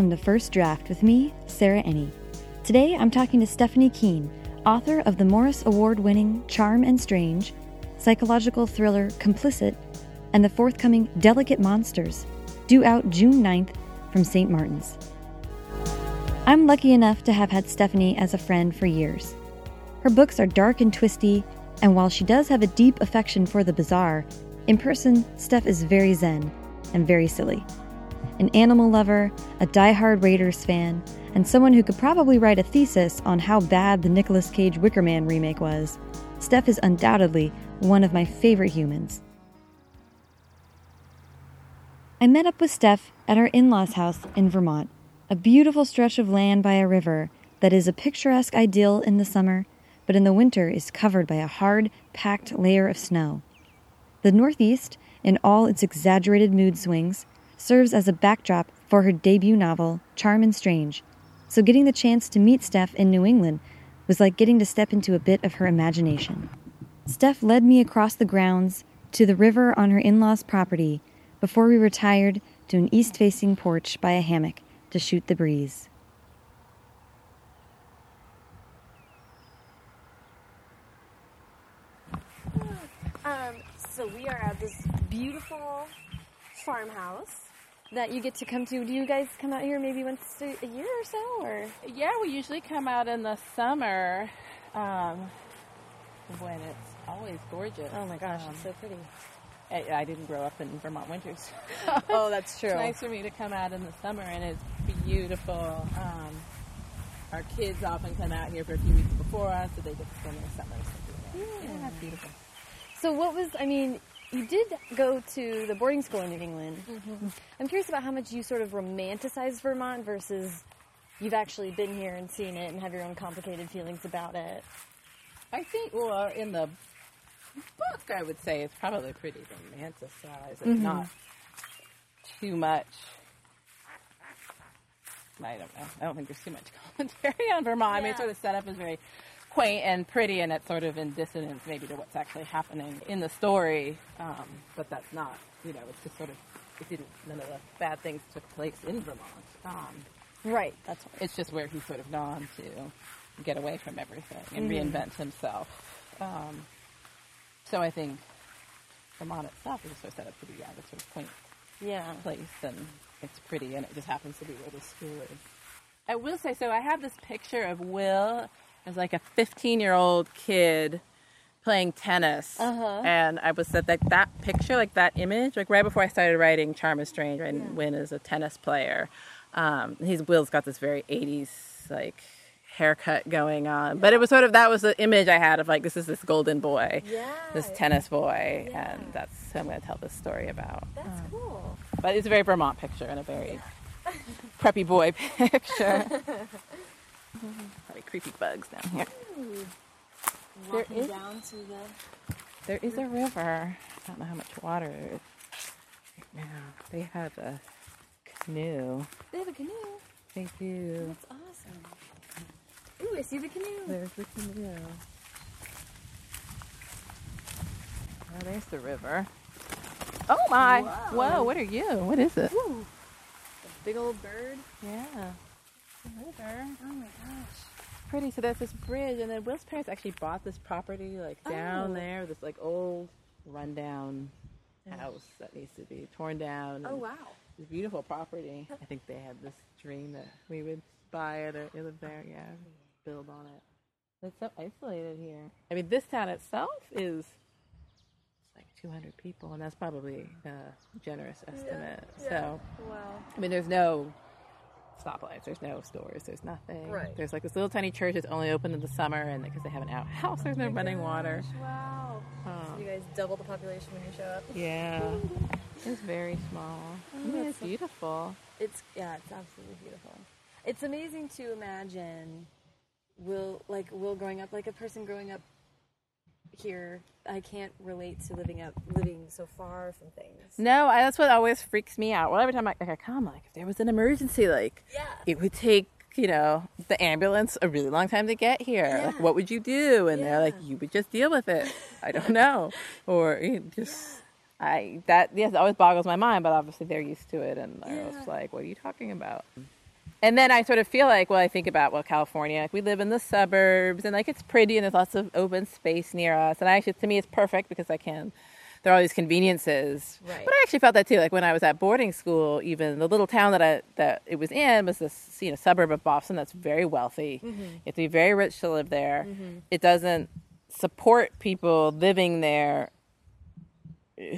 Welcome to First Draft with me, Sarah Enni. Today I'm talking to Stephanie Kuehn, author of the Morris Award winning Charm and Strange, psychological thriller Complicit, and the forthcoming Delicate Monsters, due out June 9th from St. Martin's. I'm lucky enough to have had Stephanie as a friend for years. Her books are dark and twisty, and while she does have a deep affection for the bizarre, in person, Steph is very zen and very silly an animal lover, a die-hard Raiders fan, and someone who could probably write a thesis on how bad the Nicolas Cage Wicker Man remake was. Steph is undoubtedly one of my favorite humans. I met up with Steph at our in law's house in Vermont, a beautiful stretch of land by a river that is a picturesque idyll in the summer, but in the winter is covered by a hard, packed layer of snow. The Northeast, in all its exaggerated mood swings, serves as a backdrop for her debut novel, Charm and Strange, so getting the chance to meet Steph in New England was like getting to step into a bit of her imagination. Steph led me across the grounds to the river on her in law's property before we retired to an east facing porch by a hammock to shoot the breeze. Um, so we are at this beautiful farmhouse that you get to come to. Do you guys come out here maybe once a year or so, or? Yeah, we usually come out in the summer um, when it's always gorgeous. Oh my gosh, Um, it's so pretty. I, I didn't grow up in Vermont winters. Oh, that's true. It's nice for me to come out in the summer, and it's beautiful. Um, our kids often come out here for a few weeks before us, so they get to spend their summers here. Yeah, it's beautiful. So what was? I mean, you did go to the boarding school in New England. I'm curious about how much you sort of romanticize Vermont versus you've actually been here and seen it and have your own complicated feelings about it. I think, well, in the book, I would say it's probably pretty romanticized. It's Mm-hmm. not too much. I don't know. I don't think there's too much commentary on Vermont. I mean, it's sort of set up as very quaint and pretty, and it's sort of in dissonance maybe to what's actually happening in the story. Um, but that's not, you know, it's just sort of, it didn't, none of the bad things took place in Vermont. Um, Right. That's right. it's just where he's sort of gone to get away from everything and Mm-hmm. reinvent himself. Um, so I think Vermont itself is sort of set up to be yeah, this sort of quaint Yeah. place, and it's pretty, and it just happens to be where the school is. I will say, so I have this picture of Will as like a 15 year old kid playing tennis, Uh-huh. and I was at that that picture, like that image, like right before I started writing Charm and Strange, right, and Win is a tennis player. Um, he's Will's got this very 80s like haircut going on, but it was sort of that was the image I had of like this is this golden boy, this tennis boy, Yeah. and that's who I'm going to tell this story about. That's cool. But it's a very Vermont picture and a very preppy boy picture. Probably creepy bugs down here. There Walking down to the. There is a river. I don't know how much water there is right now. They have a canoe. They have a canoe. They do. That's awesome. Ooh, I see the canoe. There's the canoe. Oh, there's the river. Oh my! Whoa. Whoa! What are you? What is it? Ooh, a big old bird. Yeah. River. Oh my gosh. pretty. So there's this bridge, and then Will's parents actually bought this property like oh. down Oh. there, this like old, rundown house that needs to be torn down. Oh wow. This beautiful property. I think they had this dream that we would buy it or live there. Yeah, build on it. It's so isolated here. I mean, this town itself is it's like 200 people, and that's probably a generous estimate. So. Wow. I mean, there's no stoplights, there's no stores, there's nothing. Right. There's like this little tiny church that's only open in the summer, and because they have an outhouse, there's no running water. Wow. Um, You guys double the population when you show up. yeah, it's very small. I mean, it's so- beautiful. It's yeah, it's absolutely beautiful. It's amazing to imagine Will like Will growing up like a person growing up here. I can't relate to living up living so far from things. No, I, that's what always freaks me out. Well, every time I, like, I come, like if there was an emergency, like Yeah. it would take you know the ambulance a really long time to get here. Like, what would you do? And they're like, you would just deal with it. I don't know, or you just. I that yes, it always boggles my mind, but obviously they're used to it, and I was like, "What are you talking about?" And then I sort of feel like, well, I think about, well, California, like we live in the suburbs and like it's pretty and there's lots of open space near us. And I actually, to me, it's perfect because I can, there are all these conveniences. Right. But I actually felt that too. Like when I was at boarding school, even the little town that I, that it was in was this, you know, suburb of Boston that's very wealthy. Mm-hmm. You have to be very rich to live there. It doesn't support people living there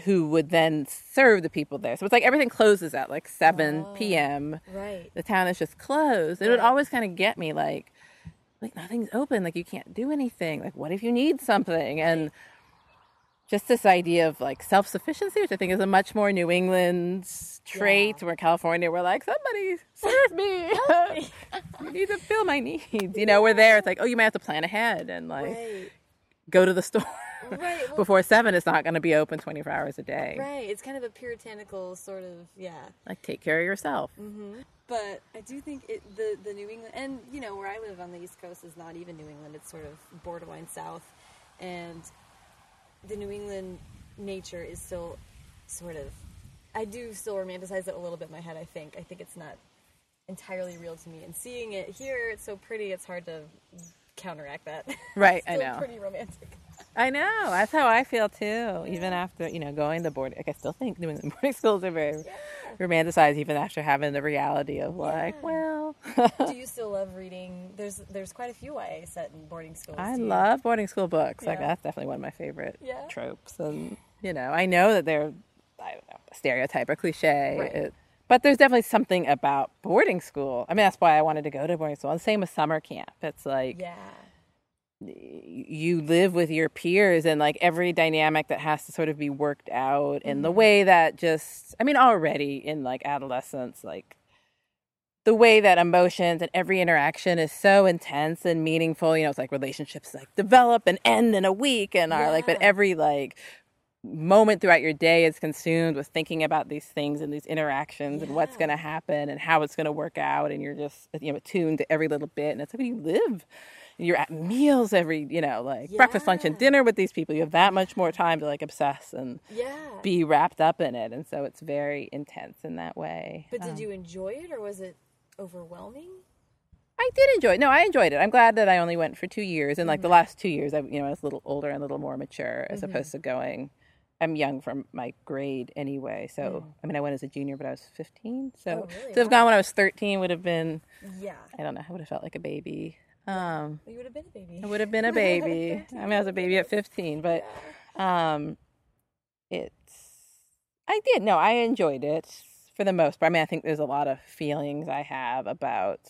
who would then serve the people there. So it's like everything closes at like 7 p.m Right. the town is just closed. It would always kind of get me like, like nothing's open. Like you can't do anything. Like what if you need something? And just this idea of like self sufficiency, which I think is a much more New England trait. Where California, we're like somebody serve me. you need to fill my needs. You know, we're there. It's like oh, you might have to plan ahead and like Right. go to the store. Right. Well, Before seven, it's not going to be open 24 hours a day. right. It's kind of a puritanical sort of yeah. Like, take care of yourself. Mm-hmm. But I do think it, the the New England and you know where I live on the East Coast is not even New England. It's sort of borderline South, and the New England nature is still sort of. I do still romanticize it a little bit in my head. I think. I think it's not entirely real to me. And seeing it here, it's so pretty. It's hard to counteract that. Right, It's I still know. Pretty romantic. I know. That's how I feel too. Even after you know going to boarding, like I still think doing the boarding schools are very romanticized. Even after having the reality of like, Yeah. well, do you still love reading? There's there's quite a few YA set in boarding schools. I you? love boarding school books. Like that's definitely one of my favorite Yeah. tropes. And you know, I know that they're I don't know a stereotype or cliche. Right. It, but there's definitely something about boarding school. I mean, that's why I wanted to go to boarding school. And same with summer camp. It's like Yeah. You live with your peers and like every dynamic that has to sort of be worked out in the mm-hmm. way that just i mean already in like adolescence like the way that emotions and every interaction is so intense and meaningful you know it's like relationships like develop and end in a week and are like but every like moment throughout your day is consumed with thinking about these things and these interactions and what's going to happen and how it's going to work out and you're just you know attuned to every little bit and it's like you live you're at meals every you know like breakfast lunch and dinner with these people you have that much more time to like obsess and Yeah. be wrapped up in it and so it's very intense in that way But did Um, you enjoy it or was it overwhelming? I did enjoy it. No, I enjoyed it. I'm glad that I only went for two years, and like Mm-hmm. the last two years, I you know I was a little older and a little more mature as opposed to going. I'm young from my grade anyway, so I mean I went as a junior, but I was 15. So Mm. Oh, really? to have gone when I was 13 would have been Yeah. I don't know. I would have felt like a baby. Um, You would have been a baby. I would have been a baby. I mean I was a baby at 15, but um, it's I did no, I enjoyed it for the most part. I mean I think there's a lot of feelings I have about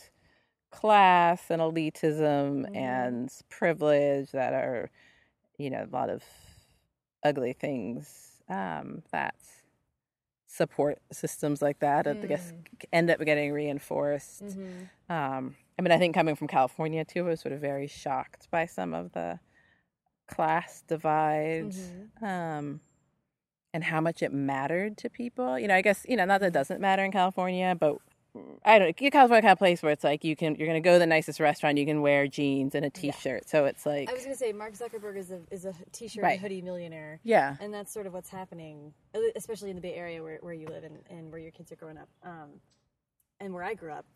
class and elitism Mm-hmm. and privilege that are you know a lot of ugly things um, that support systems like that I guess end up getting reinforced Mm-hmm. um, I mean I think coming from California too I was sort of very shocked by some of the class divide Mm-hmm. um, and how much it mattered to people you know I guess you know not that it doesn't matter in California but I don't know. California kind of place where it's like you can you're gonna go to the nicest restaurant, you can wear jeans and a t-shirt. So it's like I was going to say Mark Zuckerberg is a is a t-shirt Right. and hoodie millionaire. yeah, And that's sort of what's happening, uh, especially in the Bay Area where, where you live and, and where your kids are growing up. Um, and where I grew up,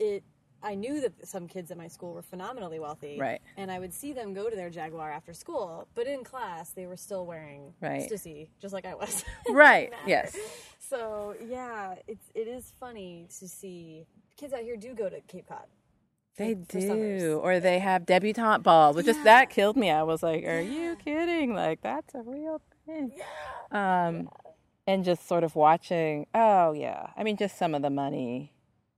it I knew that some kids at my school were phenomenally wealthy. Right. And I would see them go to their Jaguar after school, but in class they were still wearing Right. Stussy, just like I was. right, yes, So yeah, it's it is funny to see kids out here do go to Cape Cod. they summers. do, or they have debutante balls. But just that killed me. I was like, are Yeah. you kidding? Like that's a real thing. Um, and just sort of watching. Oh yeah, I mean, just some of the money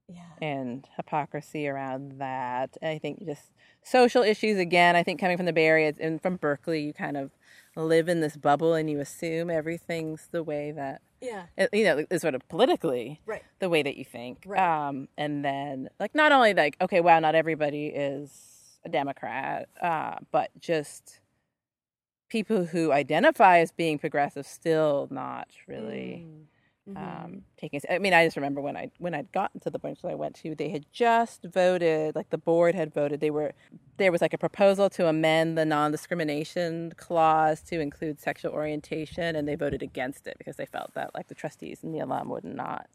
Yeah. and hypocrisy around that. And I think just social issues again. I think coming from the Bay Area and from Berkeley, you kind of live in this bubble and you assume everything's the way that Yeah. you know, is sort of politically Right. the way that you think. Right. Um, and then like not only like okay, wow, not everybody is a Democrat, uh, but just people who identify as being progressive still not really Mm. Um, taking. I mean, I just remember when I when I'd gotten to the bunch that I went to, they had just voted, like the board had voted. They were there was like a proposal to amend the non-discrimination clause to include sexual orientation and they voted against it because they felt that like the trustees and the alum would not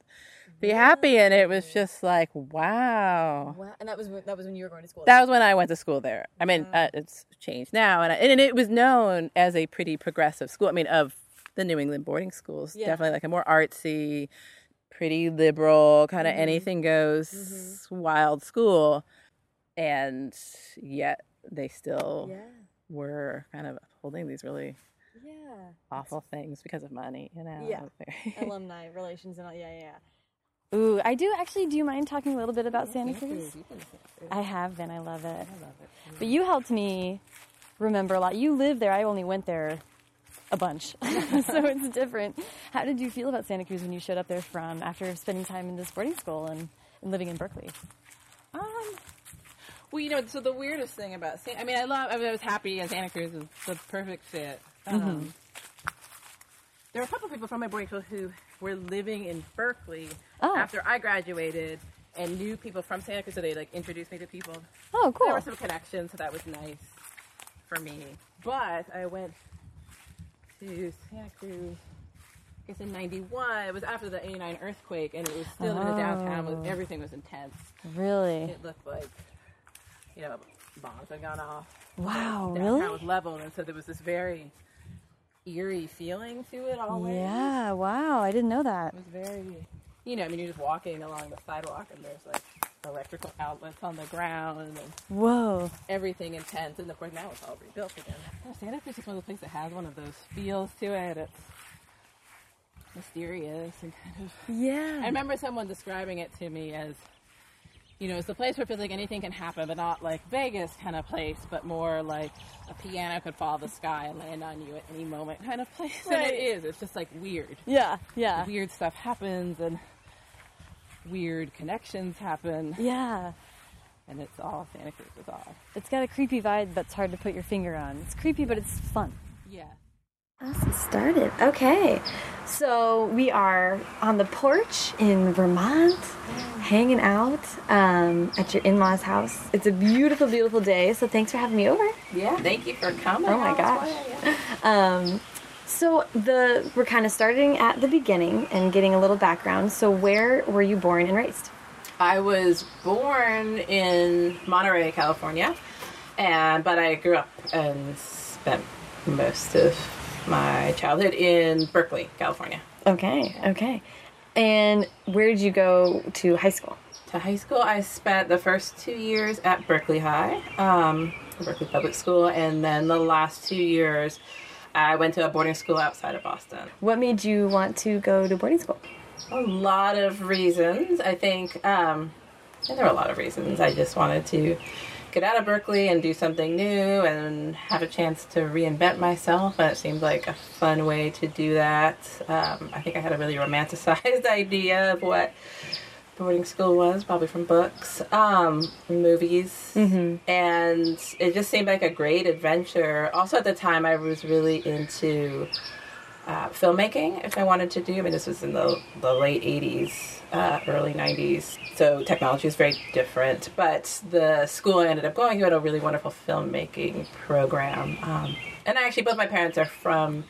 be happy and it was just like wow Wow. And that was when, that was when you were going to school. that was when i went to school there i mean uh, it's changed now and, I, and it was known as a pretty progressive school i mean of the new england boarding schools Yeah. definitely like a more artsy pretty liberal kind of Mm-hmm. anything goes wild school and yet they still yeah. were kind of holding these really Yeah. awful things because of money, you know. Yeah. Alumni relations and all. Yeah, yeah. yeah. Ooh, I do actually. Do you mind talking a little bit about Santa Cruz? I have been. I love it. I love it. But you helped me remember a lot. You live there. I only went there a bunch, so it's different. How did you feel about Santa Cruz when you showed up there from after spending time in this boarding school and, and living in Berkeley? Um, well, you know, so the weirdest thing about Santa, I mean, I love, I, mean, I was happy and Santa Cruz was the perfect fit. Um, There were a couple of people from my boarding school who were living in Berkeley Oh. after I graduated and knew people from Santa Cruz, so they like introduced me to people. Oh, cool. There were some connections, so that was nice for me. But I went to Santa Cruz. I guess in '91, it was after the '89 earthquake, and it was still in the downtown. Oh. Was, everything was intense. Really? It looked like, you know, bombs had gone off. Wow, Downtown really? was leveled, and so there was this very eerie feeling to it always. Yeah. Wow. I didn't know that. It was very, you know, I mean, you're just walking along the sidewalk, and there's like electrical outlets on the ground, and Whoa. everything intense. And of course, now it's all rebuilt again. Yeah, Santa Cruz is one of the places that has one of those feels to it. It's mysterious and kind of Yeah. I remember someone describing it to me as, you know, it's the place where it feels like anything can happen, but not like Vegas kind of place, but more like a piano could fall the sky and land on you at any moment kind of place. And Right. it is. It's just like weird. Yeah. Yeah. Weird stuff happens and weird connections happen, Yeah. and it's all Santa Cruz is all. It's got a creepy vibe that's hard to put your finger on. It's creepy, but it's fun. Yeah. Us started. Okay. So we are on the porch in Vermont, hanging out um, at your in law's house. It's a beautiful, beautiful day. So thanks for having me over. Yeah. Thank you for coming. Oh my gosh. why, Um, so the we're kind of starting at the beginning and getting a little background. So where were you born and raised? I was born in Monterey, California, and but I grew up and spent most of my childhood in Berkeley, California. Okay. Okay. And where did you go to high school? To high school, I spent the first two years at Berkeley High, um, Berkeley Public School, and then the last two years, I went to a boarding school outside of Boston. What made you want to go to boarding school? A lot of reasons. I think um, there were a lot of reasons. I just wanted to get out of Berkeley and do something new and have a chance to reinvent myself. And it seemed like a fun way to do that. Um, I think I had a really romanticized idea of what boarding school was, probably from books, um, movies, and it just seemed like a great adventure. Also, at the time, I was really into uh, filmmaking if I wanted to do. I mean, this was in the, the late 80s, uh, early 90s, so technology is very different. But the school I ended up going to had a really wonderful filmmaking program. Um, and actually, both my parents are from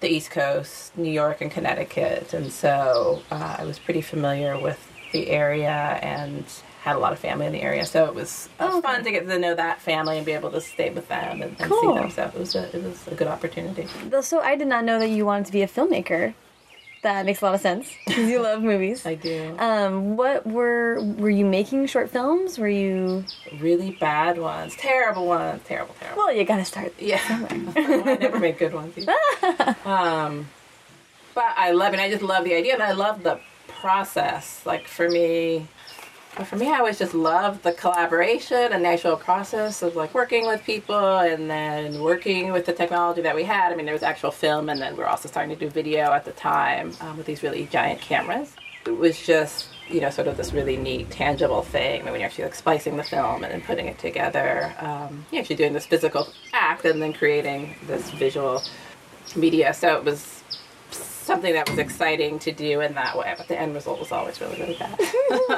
the East Coast, New York and Connecticut, and so uh, I was pretty familiar with the area and had a lot of family in the area. So it was Oh, fun to get to know that family and be able to stay with them and, and Cool. see them. So it was a, it was a good opportunity. So I did not know that you wanted to be a filmmaker. That makes a lot of sense because you love movies. I do. Um, what were were you making short films? Were you? really bad ones, terrible ones, terrible, terrible. Well, you gotta start. Yeah, I never made good ones. Um, but I love it. I just love the idea, and I love the process. Like for me, for me, I always just loved the collaboration and the actual process of like working with people, and then working with the technology that we had. I mean, there was actual film, and then we are also starting to do video at the time um, with these really giant cameras. It was just you know sort of this really neat tangible thing. I mean, when you're actually like splicing the film and then putting it together, um, you're actually doing this physical act and then creating this visual media. So it was something that was exciting to do in that way, but the end result was always really, really bad.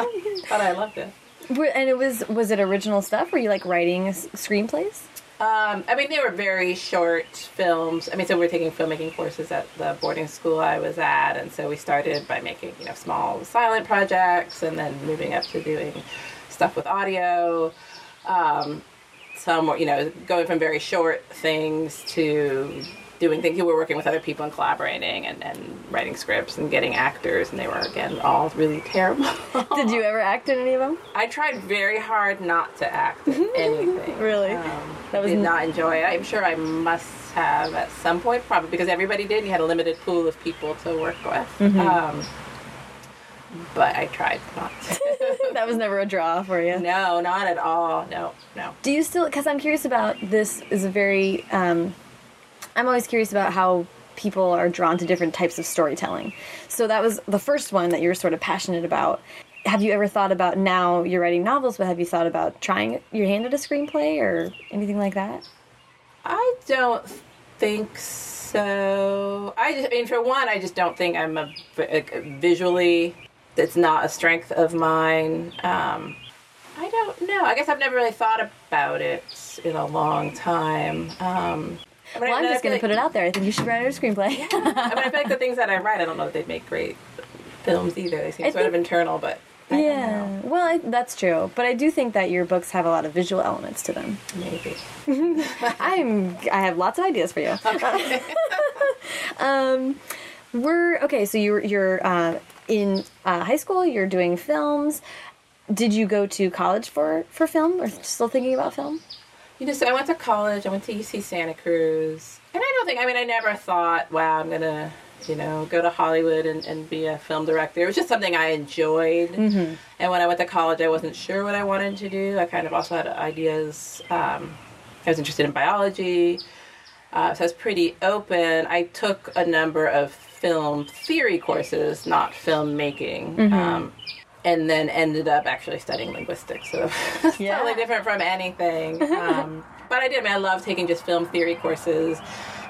but I loved it. And it was was it original stuff? Were you like writing screenplays? Um, I mean, they were very short films. I mean, so we were taking filmmaking courses at the boarding school I was at, and so we started by making you know small silent projects, and then moving up to doing stuff with audio. Um, some were, you know, going from very short things to doing things. You were working with other people and collaborating and, and writing scripts and getting actors, and they were again all really terrible. Did you ever act in any of them? I tried very hard not to act in anything. Really? Um, That was did not enjoy it. I'm sure I must have at some point, probably because everybody did. You had a limited pool of people to work with. Mm-hmm. Um, but I tried not to. that was never a draw for you. no, not at all. No, no. Do you still? Because I'm curious about this. Is a very. Um, I'm always curious about how people are drawn to different types of storytelling. So that was the first one that you were sort of passionate about. Have you ever thought about now you're writing novels, but have you thought about trying your hand at a screenplay or anything like that? I don't think so. I just, I mean, for one, I just don't think I'm a, a visually. That's not a strength of mine. Um, I don't know. I guess I've never really thought about it in a long time. Um, I mean, Well, I'm just going to put it out there. I think you should write a screenplay. I mean, I feel like the things that I write, I don't know if they'd make great films either. They seem I sort of internal, but I don't yeah. know. Well, I, that's true. But I do think that your books have a lot of visual elements to them. maybe. I'm. I have lots of ideas for you. um, we're okay. So you're you're uh, in uh, high school. You're doing films. Did you go to college for for film, or still thinking about film? You know, so I went to college. I went to UC Santa Cruz, and I don't think. I mean, I never thought, "Wow, I'm gonna." You know, go to Hollywood and, and be a film director. It was just something I enjoyed. And when I went to college, I wasn't sure what I wanted to do. I kind of also had ideas. Um, I was interested in biology. Uh, so I was pretty open. I took a number of film theory courses, not filmmaking, um, and then ended up actually studying linguistics. So it's Yeah. totally different from anything. Um, but I did. I mean, I love taking just film theory courses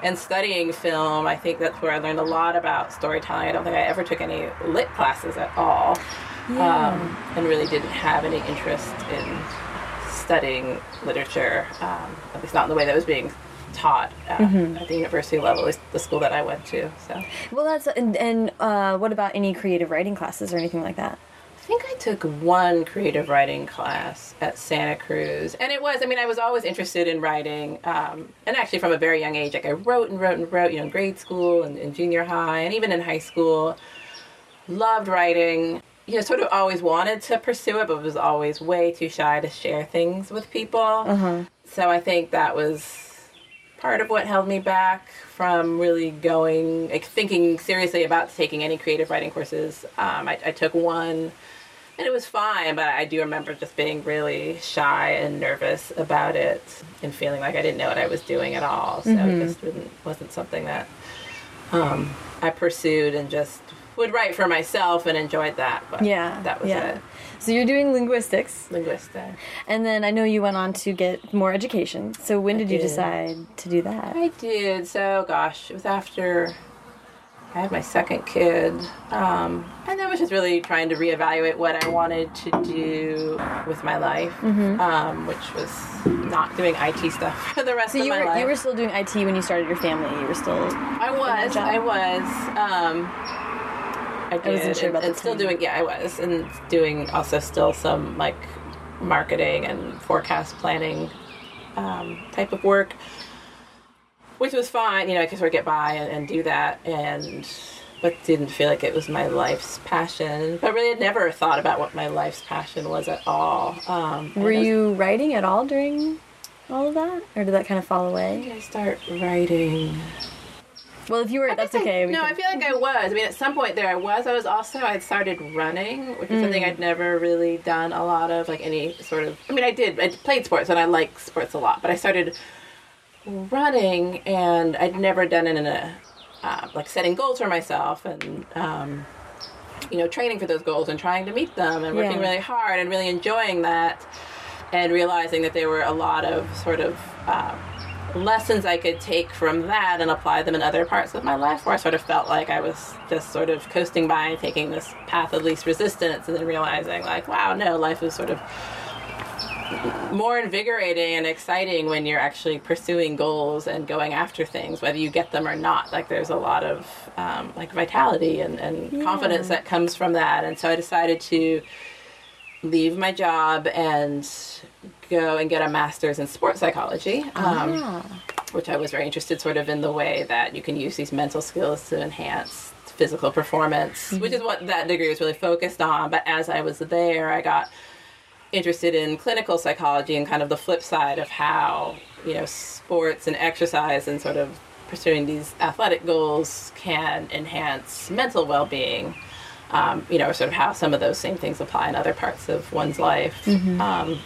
and studying film. I think that's where I learned a lot about storytelling. I don't think I ever took any lit classes at all, um, and really didn't have any interest in studying literature, um, at least not in the way that was being taught uh, at the university level, at least the school that I went to. So Well, that's and, and uh, what about any creative writing classes or anything like that? I think I took one creative writing class at Santa Cruz, and it was. I mean, I was always interested in writing, um, and actually from a very young age, like I wrote and wrote and wrote. You know, in grade school and in junior high, and even in high school, loved writing. You know, sort of always wanted to pursue it, but was always way too shy to share things with people. So I think that was part of what held me back from really going, like thinking seriously about taking any creative writing courses. Um, I, I took one, and it was fine, but I do remember just being really shy and nervous about it, and feeling like I didn't know what I was doing at all. So it just didn't, wasn't something that um, I pursued, and just would write for myself and enjoyed that. But Yeah, that was yeah. it. So you're doing linguistics, Linguistic. and then I know you went on to get more education. So when did you decide to do that? I did. So, gosh, it was after I had my second kid. Um, and I was just really trying to reevaluate what I wanted to do with my life, um, which was not doing IT stuff for the rest So of you my were life. you were still doing IT when you started your family. You were still I was. I was. Um, I did. wasn't sure and, and still doing. Yeah, I was, and doing also still some like marketing and forecast planning um, type of work, which was fine. You know, I could sort of get by and, and do that, and but didn't feel like it was my life's passion. But really, had never thought about what my life's passion was at all. Um, Were was- you writing at all during all of that, or did that kind of fall away? I start writing. Well, if you were, I that's I- okay. we no, can- I feel like I was. I mean, at some point there I was. I was also, I had started running, which is something I'd never really done a lot of, like any sort of. I mean, I did. I played sports and I like sports a lot, but I started running and I'd never done it in a. Uh, like setting goals for myself and. Um, you know, training for those goals and trying to meet them and working Yeah. really hard and really enjoying that and realizing that there were a lot of sort of uh, lessons I could take from that and apply them in other parts of my life where I sort of felt like I was just sort of coasting by and taking this path of least resistance and then realizing like, wow, no, life is sort of more invigorating and exciting when you're actually pursuing goals and going after things, whether you get them or not. Like there's a lot of um, like vitality and, and yeah. confidence that comes from that. And so I decided to leave my job and go and get a master's in sports psychology. Um, ah. Which I was very interested, sort of, in the way that you can use these mental skills to enhance physical performance, mm-hmm. which is what that degree was really focused on. But as I was there, I got interested in clinical psychology and kind of the flip side of how you know sports and exercise and sort of pursuing these athletic goals can enhance mental well-being um, you know sort of how some of those same things apply in other parts of one's life mm-hmm. um,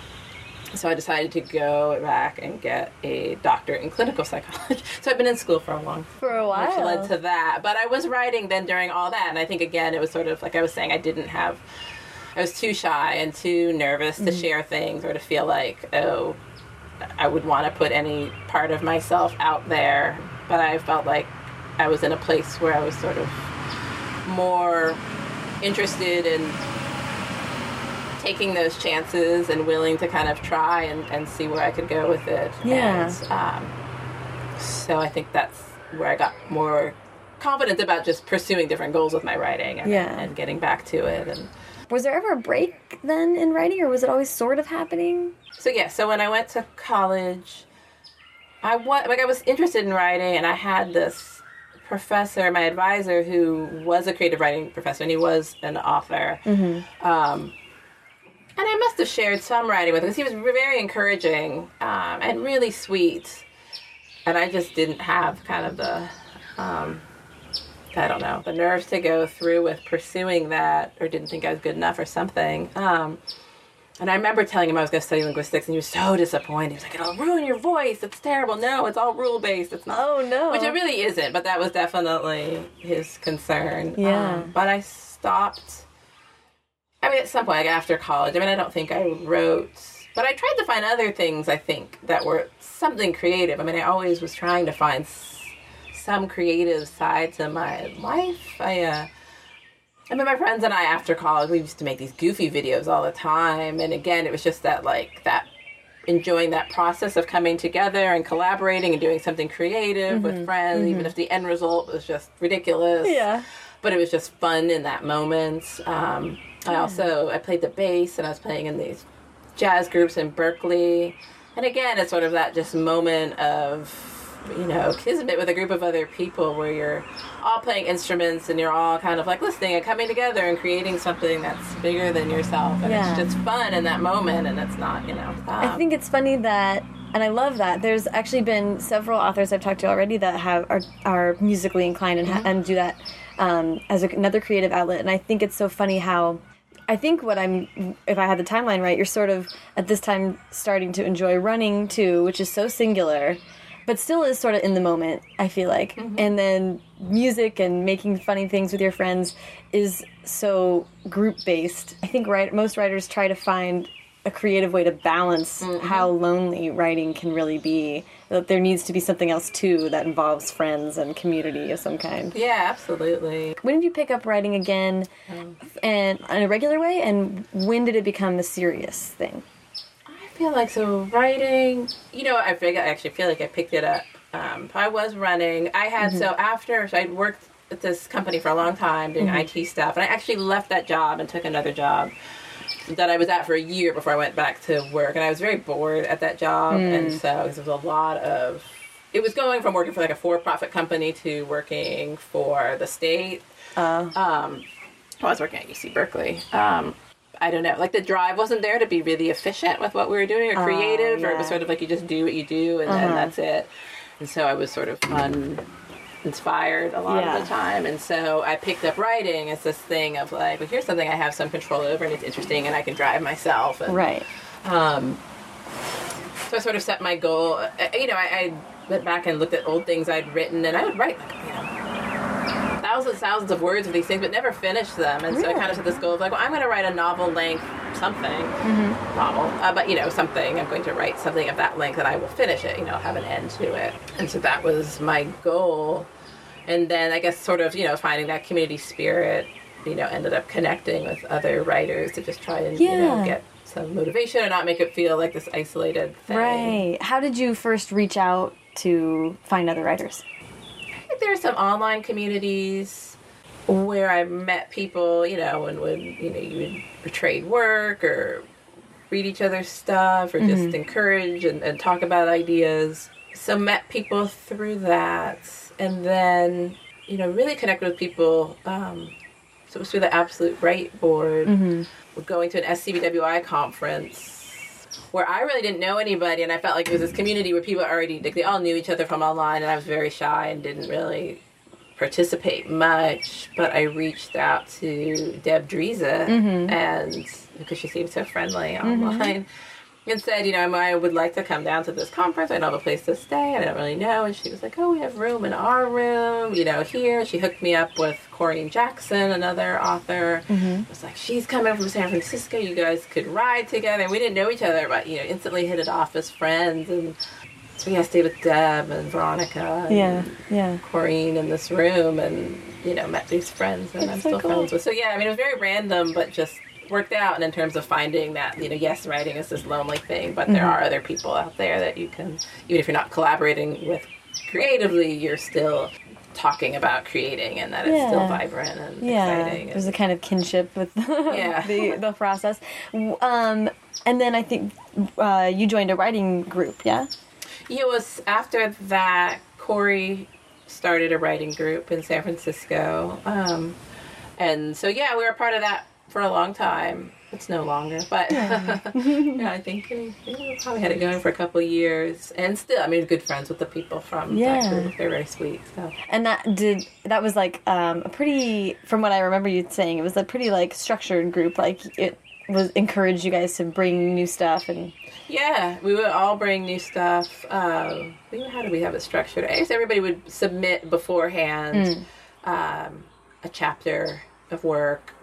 so I decided to go back and get a doctorate in clinical psychology. So I've been in school for a long for a while, which led to that. But I was writing then during all that, and I think again it was sort of like I was saying I didn't have I was too shy and too nervous to mm-hmm. share things or to feel like, oh, I would want to put any part of myself out there. But I felt like I was in a place where I was sort of more interested in taking those chances and willing to kind of try and, and see where I could go with it. Yeah. And, um, so I think that's where I got more confident about just pursuing different goals with my writing and, yeah. and getting back to it and was there ever a break then in writing, or was it always sort of happening? So yeah, so when I went to college, I was like I was interested in writing, and I had this professor, my advisor, who was a creative writing professor, and he was an author. Mm-hmm. Um, and I must have shared some writing with him because he was very encouraging um, and really sweet. And I just didn't have kind of the um, I don't know, the nerves to go through with pursuing that or didn't think I was good enough or something. Um, and I remember telling him I was going to study linguistics, and he was so disappointed. He was like, "It'll ruin your voice. It's terrible. No, it's all rule based. It's not." Oh no, which it really isn't. But that was definitely his concern. Yeah. Um, but I stopped. I mean, at some point, like after college. I mean, I don't think I wrote, but I tried to find other things. I think that were something creative. I mean, I always was trying to find some creative side to my life. I, uh, I mean, my friends and I, after college, we used to make these goofy videos all the time. And again, it was just that, like, that enjoying that process of coming together and collaborating and doing something creative mm-hmm. with friends, mm-hmm. even if the end result was just ridiculous. Yeah. But it was just fun in that moment. Um, I also I played the bass and I was playing in these jazz groups in Berkeley. And again, it's sort of that just moment of you know, kismet with a group of other people where you're all playing instruments and you're all kind of like listening and coming together and creating something that's bigger than yourself. And yeah. it's just fun in that moment and it's not, you know. Um, I think it's funny that and I love that. There's actually been several authors I've talked to already that have are, are musically inclined and, mm -hmm. and do that um, as a, another creative outlet. And I think it's so funny how I think what I'm, if I had the timeline right, you're sort of at this time starting to enjoy running too, which is so singular but still is sort of in the moment i feel like. Mm -hmm. and then music and making funny things with your friends is so group based i think right most writers try to find a creative way to balance mm -hmm. how lonely writing can really be that there needs to be something else too that involves friends and community of some kind. Yeah absolutely. When did you pick up writing again um, and in a regular way and when did it become a serious thing feel like so writing. You know, I feel I actually feel like I picked it up. Um, I was running. I had mm-hmm. so after so I'd worked at this company for a long time doing mm-hmm. IT stuff, and I actually left that job and took another job that I was at for a year before I went back to work, and I was very bored at that job, mm. and so it was a lot of. It was going from working for like a for-profit company to working for the state. Uh. Um, I was working at UC Berkeley. Um, I don't know, like the drive wasn't there to be really efficient with what we were doing or oh, creative, yeah. or it was sort of like you just do what you do and uh-huh. then that's it. And so I was sort of uninspired a lot yeah. of the time. And so I picked up writing as this thing of like, well, here's something I have some control over and it's interesting and I can drive myself. And, right. Um, so I sort of set my goal. You know, I, I went back and looked at old things I'd written and I would write like, you know, thousands, thousands of words of these things, but never finished them. And so I kind of set this goal of like, well, I'm going to write a novel length something Mm-hmm. novel, uh, but you know, something. I'm going to write something of that length, and I will finish it. You know, have an end to it. And so that was my goal. And then I guess sort of you know finding that community spirit. You know, ended up connecting with other writers to just try and you know get some motivation and not make it feel like this isolated thing. Right. How did you first reach out to find other writers? Think there are some online communities where I met people, you know, and would you know you would trade work or read each other's stuff or just encourage and, and talk about ideas. So met people through that, and then you know really connected with people. Um, so it was through the Absolute Write board. We're going to an SCBWI conference where I really didn't know anybody, and I felt like it was this community where people already like they all knew each other from online, and I was very shy and didn't really participate much. But I reached out to Deb Driza, mm-hmm. and because she seemed so friendly mm-hmm. online. And said, you know, I would like to come down to this conference. I don't have a place to stay. I don't really know. And she was like, oh, we have room in our room, you know, here. She hooked me up with Corrine Jackson, another author. Mm-hmm. I was like, she's coming from San Francisco. You guys could ride together. We didn't know each other, but, you know, instantly hit it off as friends. And so, yeah, I stayed with Deb and Veronica and Yeah. Yeah. Corrine in this room and, you know, met these friends that I'm so still cool. friends with. So, yeah, I mean, it was very random, but just worked out. And in terms of finding that, you know, yes, writing is this lonely thing, but Mm-hmm. there are other people out there that you can, even if you're not collaborating with creatively, you're still talking about creating and that it's still vibrant and Yeah. exciting. There's and- a kind of kinship with Yeah. the the process. Um, and then I think uh, you joined a writing group. Yeah. It was after that Corey started a writing group in San Francisco. Um, and so, yeah, we were part of that for a long time. It's no longer, but yeah, I think we, probably had it going for a couple of years. And still, I mean, good friends with the people from Yeah. that group. They're very sweet. So, And that did that was like um, a pretty, from what I remember you saying, it was a pretty like structured group. Like it was encouraged you guys to bring new stuff and yeah, we would all bring new stuff. Um, how did we have it structured? I guess everybody would submit beforehand um, a chapter of work,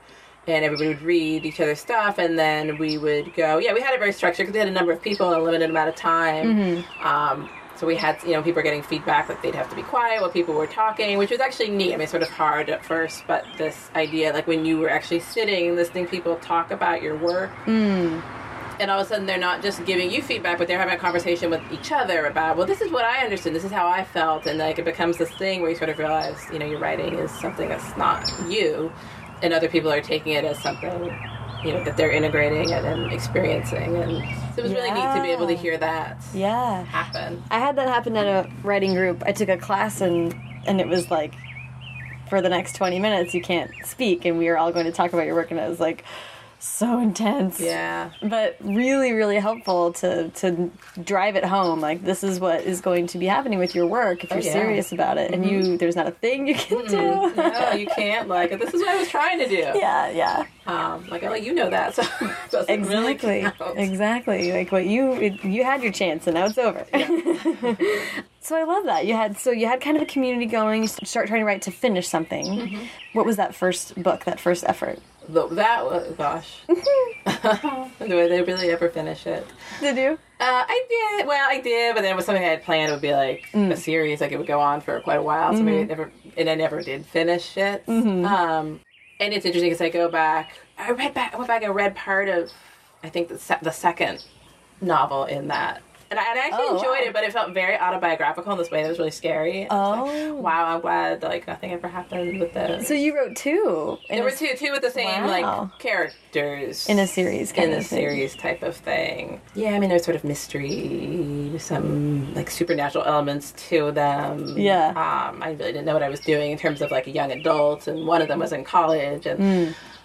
and everybody would read each other's stuff, and then we would go. Yeah, we had it very structured because we had a number of people in a limited amount of time. Um, so we had, you know, people were getting feedback like they'd have to be quiet while people were talking, which was actually neat. I mean, sort of hard at first, but this idea, like when you were actually sitting and listening people talk about your work, and all of a sudden they're not just giving you feedback, but they're having a conversation with each other about, well, this is what I understood, this is how I felt, and like it becomes this thing where you sort of realize, you know, your writing is something that's not you, and other people are taking it as something, you know, that they're integrating and, and experiencing, and so it was really neat to be able to hear that yeah. happen. I had that happen at a writing group. I took a class and and it was like for the next 20 minutes you can't speak and we were all going to talk about your work and I was like so intense. Yeah. But really really helpful to to drive it home like this is what is going to be happening with your work if you're yeah. serious about it and you there's not a thing you can do. No, you can't. Like, this is what I was trying to do. yeah, yeah. Um, like, oh, you know that, so doesn't really Exactly. Exactly. Like what you it, you had your chance and now it's over. so I love that. You had so you had kind of a community going, you start trying to write to finish something. Mm-hmm. What was that first book, that first effort? That was, gosh. Do they really ever finish it? Did you? Uh, I did. Well, I did, but then it was something I had planned. It would be like a series, like it would go on for quite a while. So maybe it never, and I never did finish it. Um, and it's interesting because I go back. I read back. I went back and read part of, I think the se- the second novel in that. And I, and I actually Oh, enjoyed wow. it, but it felt very autobiographical in this way that was really scary. And I was Oh. like, wow! I'm glad like nothing ever happened with this. So you wrote two there were two, two with the same Wow. like characters in a series kind in a series type of thing. Yeah, I mean, there's sort of mystery, some like supernatural elements to them. Yeah. Um, I really didn't know what I was doing in terms of like a young adult, and one of them was in college, and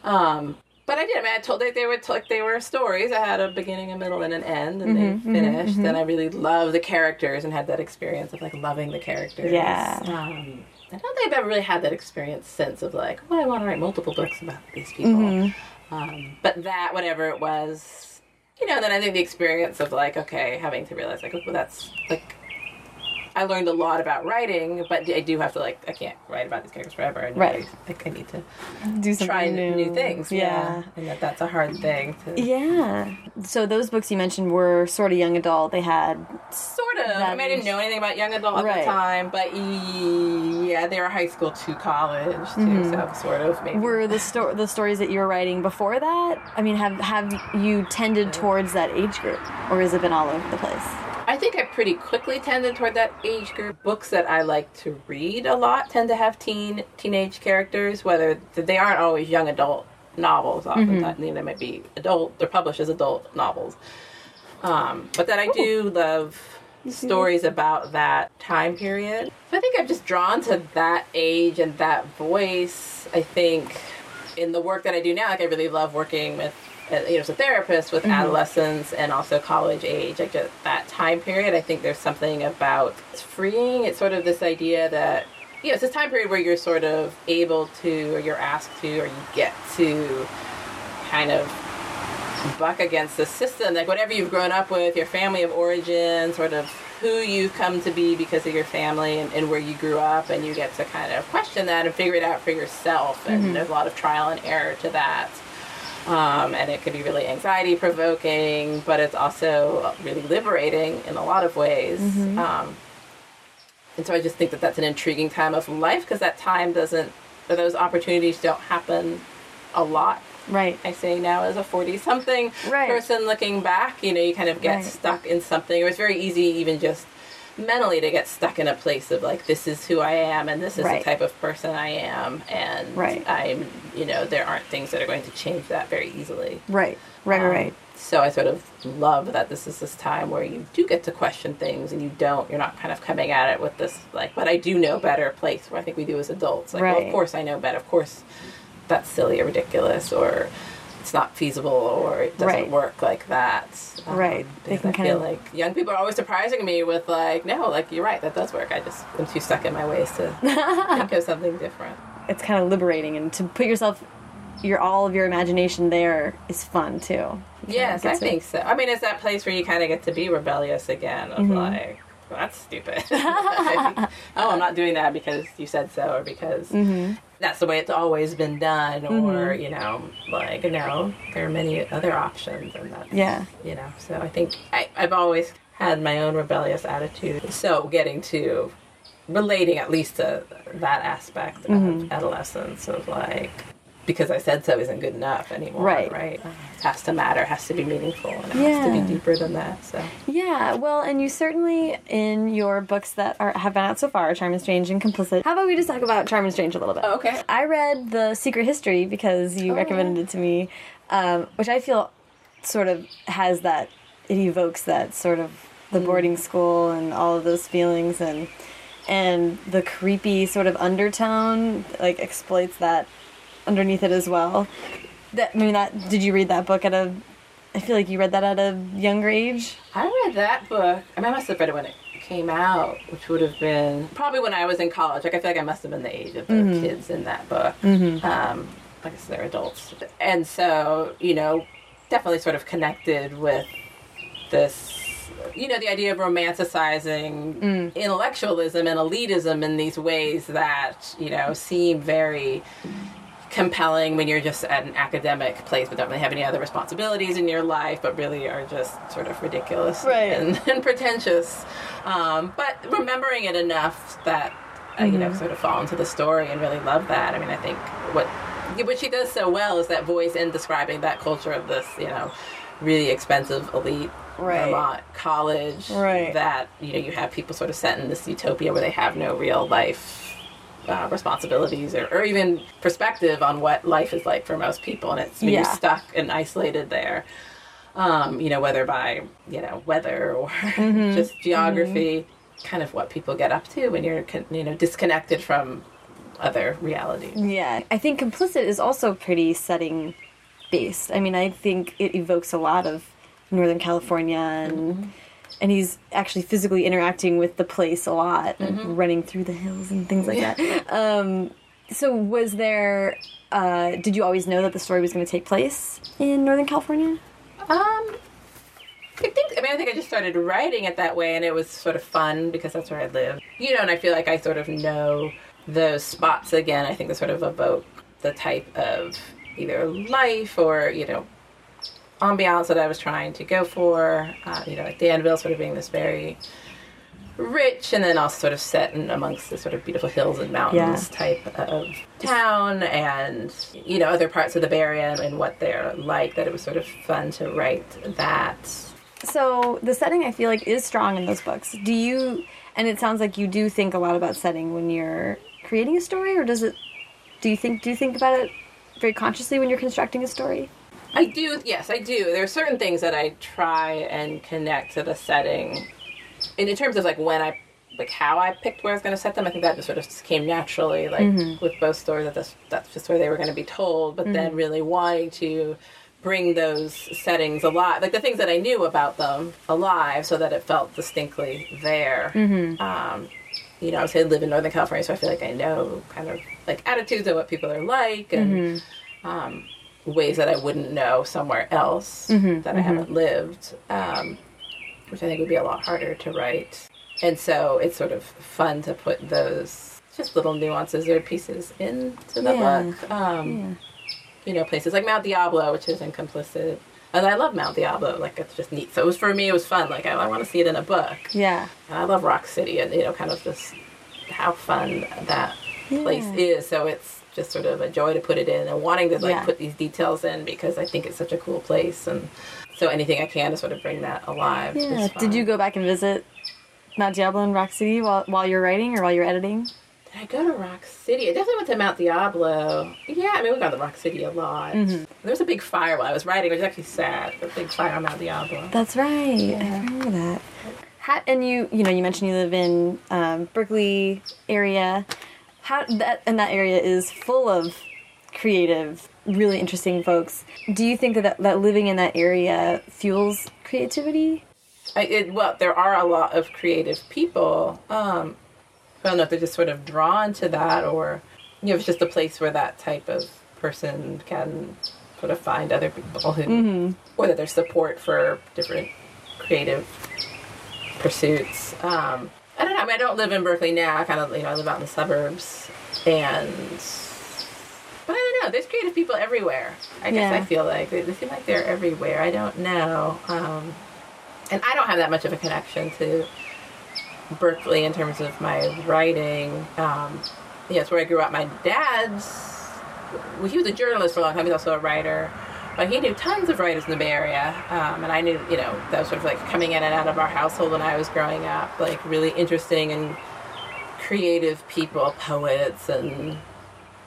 Hmm. um, but I did. I mean, I told they they were like they were stories. I had a beginning, a middle, and an end, and Mm-hmm, they finished. And I really loved the characters and had that experience of like loving the characters. Yeah. Um, I don't think I've ever really had that experience since of like, oh, I want to write multiple books about these people. Mm-hmm. Um, but that, whatever it was, you know, then I think the experience of like, okay, having to realize like, well, that's like, I learned a lot about writing, but I do have to like I can't write about these characters forever. And Right. like I need to Do something try new. new, things. Yeah. and that that's a hard thing to Yeah. So those books you mentioned were sort of young adult. They had sort of. I mean, I didn't know anything about young adult at Right. the time, but yeah, they were high school to college too, so sort of maybe. Mm-hmm. were the sto- the stories that you were writing before that. I mean, have have you tended towards that age group, or has it been all over the place? I think I pretty quickly tended toward that age group. Books that I like to read a lot tend to have teen teenage characters, whether they aren't always young adult novels. Oftentimes, they might be adult. They're published as adult novels. Um, but that I do love stories about that time period. I think I'm just drawn to that age and that voice. I think in the work that I do now, like I really love working with, Uh, you know, as a therapist with mm-hmm. adolescents and also college age, like just that time period. I think there's something about it's freeing. It's sort of this idea that you know, it's this time period where you're sort of able to, or you're asked to, or you get to kind of buck against the system, like whatever you've grown up with, your family of origin, sort of who you've come to be because of your family and, and where you grew up, and you get to kind of question that and figure it out for yourself. And mm-hmm. there's a lot of trial and error to that. Um, and it can be really anxiety provoking, but it's also really liberating in a lot of ways. Um, and so I just think that that's an intriguing time of life because that time doesn't, or those opportunities don't happen a lot Right. I say now as a 40 something Right. person looking back, you know, you kind of get Right. stuck in something. It was very easy, even just mentally, to get stuck in a place of like, this is who I am and this is Right. the type of person I am. And Right. I'm, you know, there aren't things that are going to change that very easily. Right. Right. Um, right. So I sort of love that this is this time where you do get to question things and you don't, you're not kind of coming at it with this, like, but I do know better place where I think we do as adults. Like, well, of course I know better. Of course that's silly or ridiculous or it's not feasible or it doesn't Right. work like that. Um, Right. They can I kind feel of- like young people are always surprising me with like, no, like you're right, that does work. I just am too stuck in my ways to think of something different. It's kind of liberating, and to put yourself, your all of your imagination there is fun too. Yes, I think so. I mean, it's that place where you kind of get to be rebellious again. Of Mm-hmm. like, well, that's stupid. oh, I'm not doing that because you said so, or because Mm-hmm. that's the way it's always been done, or you know, like no, there are many other options, and that's Yeah. you know. So I think I, I've always had my own rebellious attitude. So getting to relating at least to that aspect Mm-hmm. of adolescence of like because I said so isn't good enough anymore. Right. Right. It has to matter, has to be meaningful, and it has to be deeper than that. So Yeah, well, and you certainly in your books that are have been out so far, Charm and Strange and Complicit. How about we just talk about Charm and Strange a little bit? Oh, okay. I read the Secret History because you Oh, recommended it to me, um, which I feel sort of has that. It evokes that sort of the Mm. boarding school and all of those feelings and and the creepy sort of undertone like exploits that underneath it as well. That I mean, that did you read that book at a? I feel like you read that at a younger age. I read that book. I mean, I must have read it when it came out, which would have been probably when I was in college. Like I feel like I must have been the age of the Mm-hmm. kids in that book. Um, like I said, they're adults, and so you know, definitely sort of connected with this. You know, the idea of romanticizing Mm. intellectualism and elitism in these ways that you know seem very compelling when you're just at an academic place but don't really have any other responsibilities in your life but really are just sort of ridiculous Right. and, and pretentious um, but remembering it enough that I, you know Mm-hmm. sort of fall into the story and really love that i mean i think what what she does so well is that voice in describing that culture of this you know really expensive elite Right. Vermont college Right. that you know you have people sort of set in this utopia where they have no real life uh, responsibilities or, or even perspective on what life is like for most people, and it's Yeah. stuck and isolated there. Um, you know, whether by you know weather or Mm-hmm. just geography, kind of what people get up to when you're con- you know disconnected from other realities. Yeah, I think Complicit is also pretty setting based. I mean, I think it evokes a lot of Northern California and and he's actually physically interacting with the place a lot, and running through the hills and things like that. Um, so, was there? Uh, did you always know that the story was going to take place in Northern California? Um, I think. I mean, I think I just started writing it that way, and it was sort of fun because that's where I live. You know, and I feel like I sort of know those spots again. I think they sort of evoke the type of either life or you know ambiance that I was trying to go for. Uh, you know, like Danville sort of being this very rich and then also sort of set in amongst the sort of beautiful hills and mountains Yeah. type of town and you know other parts of the Bay Area and what they're like that it was sort of fun to write that So the setting I feel like is strong in those books. Do you and it sounds like you do think a lot about setting when you're creating a story or does it do you think do you think about it very consciously when you're constructing a story? I do yes I do. There are certain things that I try and connect to the setting. And in terms of like when I like how I picked where I was going to set them I think that just sort of just came naturally like with both stories that this, that's just where they were going to be told but then really wanting to bring those settings alive like the things that I knew about them alive so that it felt distinctly there. Um, you know, I say I live in Northern California, so I feel like I know kind of like attitudes and what people are like and um, ways that I wouldn't know somewhere else that I haven't lived, um, which I think would be a lot harder to write. And so it's sort of fun to put those just little nuances or pieces into the Yeah. book. Um, You know, places like Mount Diablo, which is in Complicit. And I love Mount Diablo. Like, it's just neat. So it was for me, it was fun. Like, I, I want to see it in a book. Yeah. And I love Rock City and, you know, kind of just how fun that place is. So it's just sort of a joy to put it in and wanting to, like, Yeah. put these details in because I think it's such a cool place. And so anything I can to sort of bring that alive. Yeah. Did you go back and visit Mount Diablo and Rock City while while you're writing or while you're editing? Did I go to Rock City? I definitely went to Mount Diablo. Yeah, I mean, we've gone to Rock City a lot. Mm-hmm. There was a big fire while I was writing, which is actually sad. A big fire on Mount Diablo. That's right. I remember that. How, and you, you know, you mentioned you live in um, Berkeley area. How that and that area is full of creative, really interesting folks. Do you think that that, that living in that area fuels creativity? I, it, well, there are a lot of creative people. Um, I don't know if they're just sort of drawn to that, or you know, it's just a place where that type of person can sort of find other people who, or that there's support for different creative pursuits. Um, I don't know. I mean, I don't live in Berkeley now. I kind of, you know, I live out in the suburbs, and but I don't know. There's creative people everywhere. I guess Yeah. I feel like they, they seem like they're everywhere. I don't know. Um, and I don't have that much of a connection to Berkeley in terms of my writing. Um, yeah, it's where I grew up. My dad's, well, he was a journalist for a long time. He's also a writer. But he knew tons of writers in the Bay Area. Um, and I knew, you know, that was sort of like coming in and out of our household when I was growing up. Like really interesting and creative people, poets and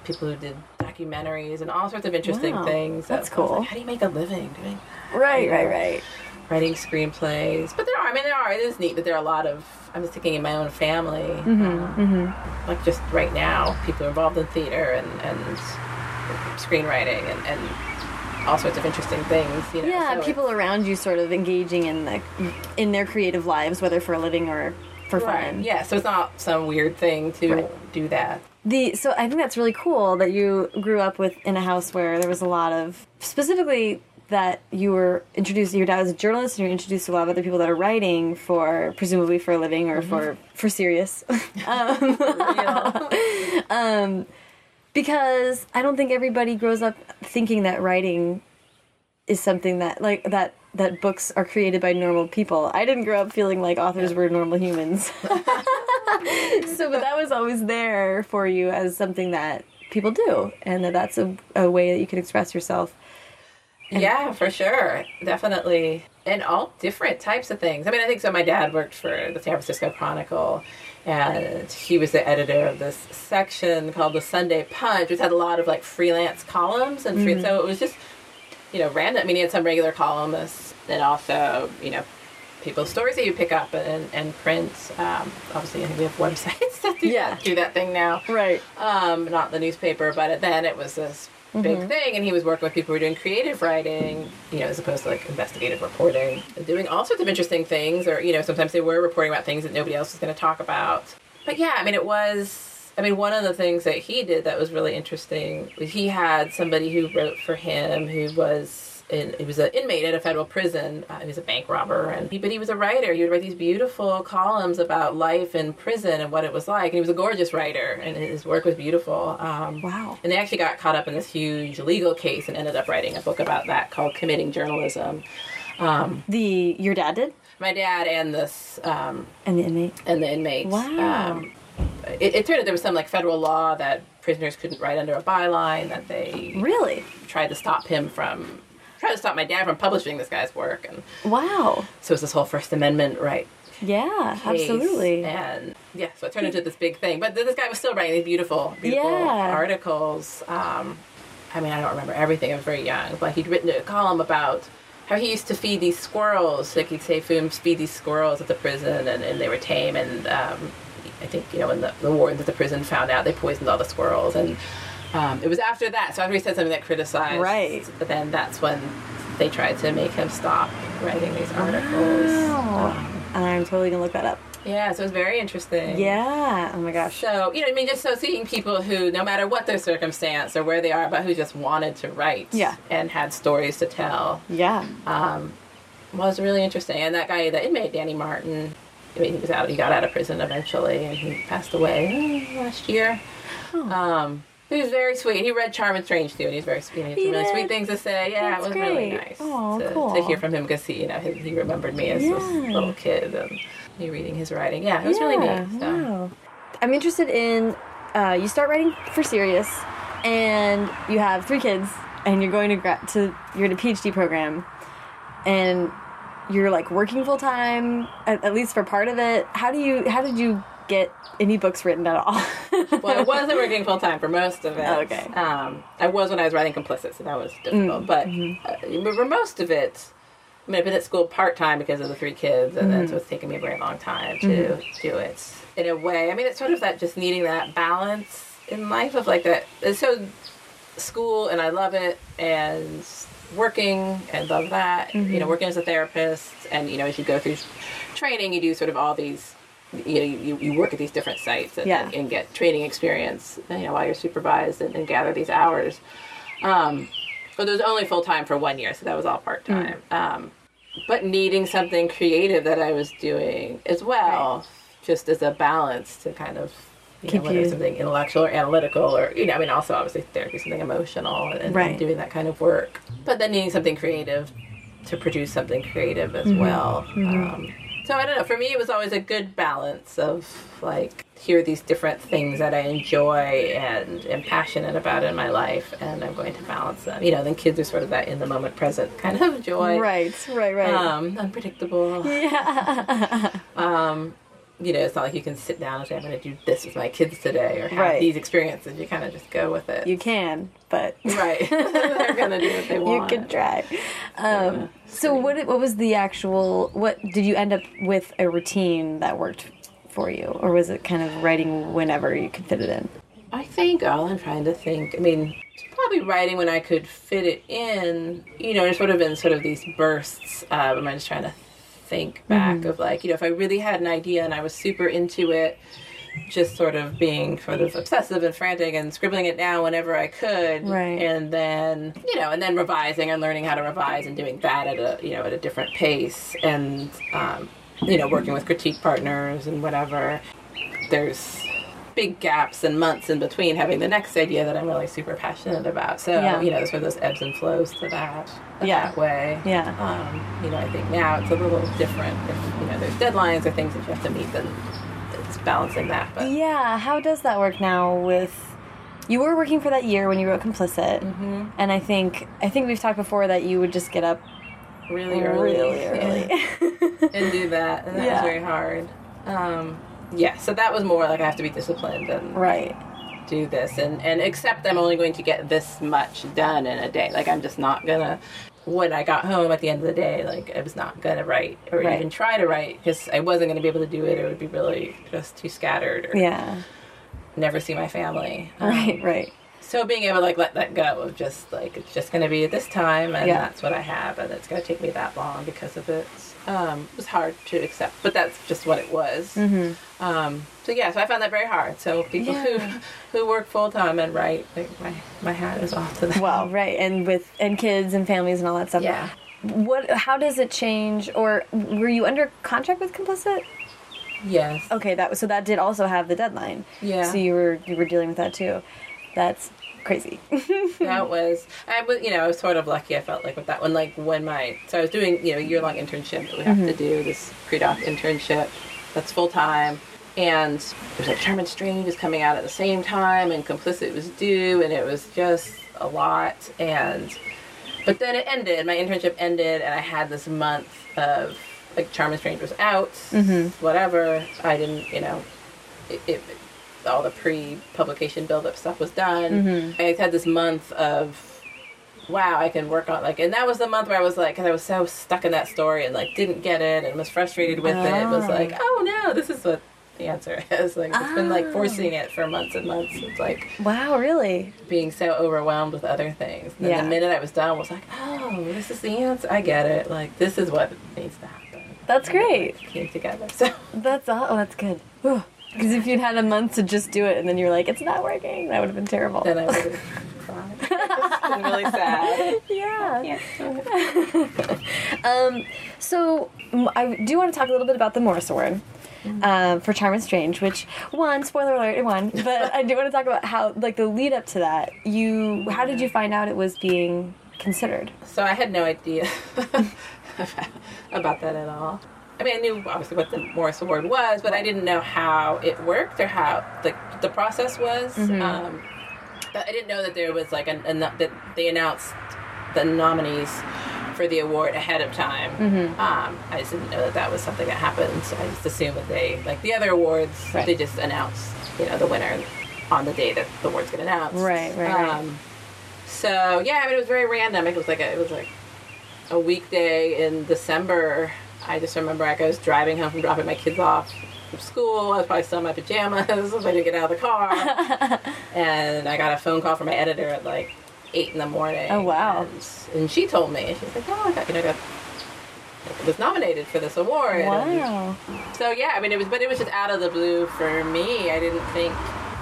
people who did documentaries and all sorts of interesting Wow, things. that's I was like, cool. How do you make a living doing Right, right, right. writing screenplays. But there are, I mean, there are, it is neat but there are a lot of, I'm just thinking in my own family, Mm-hmm, um, like just right now, people are involved in theater and, and screenwriting and, and all sorts of interesting things, you know. Yeah, so people around you sort of engaging in the in their creative lives, whether for a living or for Right. fun. Yeah, so it's not some weird thing to Right. do that. The so I think that's really cool that you grew up with in a house where there was a lot of specifically that you were introduced. Your dad was a journalist, and you're introduced to a lot of other people that are writing for presumably for a living or for for serious. um, um, because I don't think everybody grows up thinking that writing is something that like that that books are created by normal people. I didn't grow up feeling like authors were normal humans. so but that was always there for you as something that people do and that that's a, a way that you can express yourself. Yeah, for sure. Definitely. And all different types of things. I mean, I think so. My dad worked for the San Francisco Chronicle, and he was the editor of this section called the Sunday Punch, which had a lot of like freelance columns and free. So it was just, you know, random. I mean, he had some regular columnists, and also, you know, people's stories that you pick up and, and print. Um, obviously, we have websites that do, Yeah. that, do that thing now Right. um, not the newspaper, but then it was this big mm-hmm. thing, and he was working with people who were doing creative writing, you know, as opposed to like investigative reporting, doing all sorts of interesting things, or you know, sometimes they were reporting about things that nobody else was going to talk about. But yeah, I mean, it was. I mean, one of the things that he did that was really interesting was he had somebody who wrote for him who was in, he was an inmate at a federal prison. Uh, he was a bank robber, and he, but he was a writer. He would write these beautiful columns about life in prison and what it was like. And he was a gorgeous writer, and his work was beautiful. Um, Wow. And they actually got caught up in this huge legal case and ended up writing a book about that called "Committing Journalism." Um, The your dad did, my dad and this um, and the inmate. and the inmates. Wow. Um, it, it turned out there was some like federal law that prisoners couldn't write under a byline that they Really? tried to stop him from tried to stop my dad from publishing this guy's work and Wow. so it was this whole first amendment right Yeah, case. absolutely. and yeah so it turned into this big thing but this guy was still writing these beautiful beautiful Yeah. articles um, i mean i don't remember everything i was very young but he'd written a column about how he used to feed these squirrels like he'd say feed feed these squirrels at the prison and, and they were tame and um, i think you know when the, the wardens at the prison found out they poisoned all the squirrels and um, it was after that so after he said something that criticized Right. then that's when they tried to make him stop writing these articles Wow. Um, I'm totally gonna look that up. yeah, so it was very interesting. Yeah. Oh my gosh. So, you know, I mean, just so seeing people who, no matter what their circumstance or where they are, but who just wanted to write Yeah. and had stories to tell Yeah. um, was really interesting. And that guy, the inmate, Dannie Martin, I mean, he was out, he got out of prison eventually and he passed away uh, last year. Um, he was very sweet. He read Charm and Strange too, and he's very sweet. He had some really did? sweet things to say. Yeah, That's it was really nice Aw, to, cool. to hear from him because he, you know, he, he remembered me as this Yeah. little kid and me reading his writing. Yeah, it was really Yeah, neat. So. Wow. I'm interested in uh, you start writing for serious, and you have three kids, and you're going to gra- to you're in a PhD program, and you're like working full time at, at least for part of it. How do you how did you get any books written at all? well, I wasn't working full time for most of it. Okay. Um, I was when I was writing Complicit, so that was difficult. Mm, but mm-hmm. uh, for most of it, I mean, I've been at school part time because of the three kids, and then so it's taken me a very long time to mm-hmm. do it. In a way, I mean, it's sort of that just needing that balance in life of like that. it's So school, and I love it, and working, and love that. You know, mm-hmm. working as a therapist, and you know, as you go through training, you do sort of all these. You know, you, you work at these different sites and, Yeah. and get training experience. You know, while you're supervised and, and gather these hours. Um, but it was only full time for one year, so that was all part time. Um, but needing something creative that I was doing as well, just as a balance to kind of you Keep know, whether you- it's something intellectual or analytical or you know, I mean, also obviously therapy, something emotional, and, and Right. doing that kind of work. But then needing something creative to produce something creative as Mm-hmm. well. Um, so I don't know. For me, it was always a good balance of like here are these different things that I enjoy and am passionate about in my life, and I'm going to balance them. You know, then kids are sort of that in the moment, present kind of joy. right, right, right. Um, unpredictable. yeah. Um, you know, it's not like you can sit down and say, I'm going to do this with my kids today or have Right. these experiences. You kind of just go with it. you can, but right. They're going to do what they want. you could try. Um, so what what was the actual what did you end up with a routine that worked for you or was it kind of writing whenever you could fit it in? I think all I'm trying to think. I mean, probably writing when I could fit it in. You know, it sort of in sort of these bursts. Um, I'm just trying to think back of like, you know, if I really had an idea and I was super into it, just sort of being sort of obsessive and frantic and scribbling it down whenever I could, Right. And then, you know, and then revising and learning how to revise and doing that at a, you know, at a different pace and, um, you know, working with critique partners and whatever. There's big gaps and months in between having the next idea that I'm really super passionate about. So, Yeah. you know, there's sort of those ebbs and flows to that Yeah. that way. Yeah. Um, you know, I think now it's a little different. If, you know, there's deadlines or things that you have to meet, then it's balancing that. But Yeah, how does that work now with you were working for that year when you wrote complicit Mm-hmm. and i think i think we've talked before that you would just get up really early, really early and do that, and that Yeah. was very hard. Um, yeah, so that was more like I have to be disciplined and right do this and and accept I'm only going to get this much done in a day. Like I'm just not gonna. When I got home at the end of the day, like I was not gonna write or Right. even try to write because I wasn't gonna be able to do it. It would be really just too scattered or yeah never see my family. Um, right right so being able to like let that go of just like it's just going to be at this time and Yeah. that's what I have and it's going to take me that long because of it um, was hard to accept but that's just what it was Mm-hmm. Um, so yeah so I found that very hard so people Yeah. who who work full time and write like my my hat is off to them Well, right, and with and kids and families and all that stuff. Yeah. What? How does it change? Or were you under contract with Complicit? yes Okay, that was so that did also have the deadline. Yeah. So you were you were dealing with that too. That's crazy. that was I was you know I was sort of lucky I felt like with that one like when my so I was doing you know year long internship that we have to do this pre doc internship that's full time. And it was like Charm and Strange was coming out at the same time and Complicit was due and it was just a lot. And but then it ended. My internship ended and I had this month of like Charm and Strange was out. Mm-hmm. Whatever. I didn't you know it, it all the pre-publication build-up stuff was done. Mm-hmm. I had this month of wow, I can work on like, and that was the month where I was like, because I was so stuck in that story and like didn't get it and was frustrated with it. It was oh. like, oh no, this is what the answer is. Like it's been like forcing it for months and months. It's like wow, really? being so overwhelmed with other things. And Yeah. the minute I was done, I was like, oh, this is the answer. I get it. Like this is what needs to happen. That's great. It came together. So That's all. Oh, that's good. Because if you'd had a month to just do it and then you're like, it's not working, that would have been terrible. then I would have been really sad. yeah. Um, so I do want to talk a little bit about the Morris Award. Uh, for Charm and Strange, which one spoiler alert, it won. But I do want to talk about how, like, the lead up to that. You, how did you find out it was being considered? So I had no idea about that at all. I mean, I knew obviously what the Morris Award was, but I didn't know how it worked or how the the process was. Um, but I didn't know that there was like an, an that they announced the nominees for the award ahead of time. Um, I just didn't know that that was something that happened. So I just assumed that they like the other awards, Right. they just announced you know the winner on the day that the awards get announced. Right, right, right. Um, so yeah, I mean, it was very random. It was like a, it was like a weekday in December. I just remember like I was driving home from dropping my kids off from school. I was probably still in my pajamas. I didn't get out of the car, and I got a phone call from my editor at like eight in the morning. Oh, wow. And, and she told me she's like, "Oh, I got, you know, I got." Was nominated for this award. And Wow. so yeah, I mean, it was, but it was just out of the blue for me. I didn't think.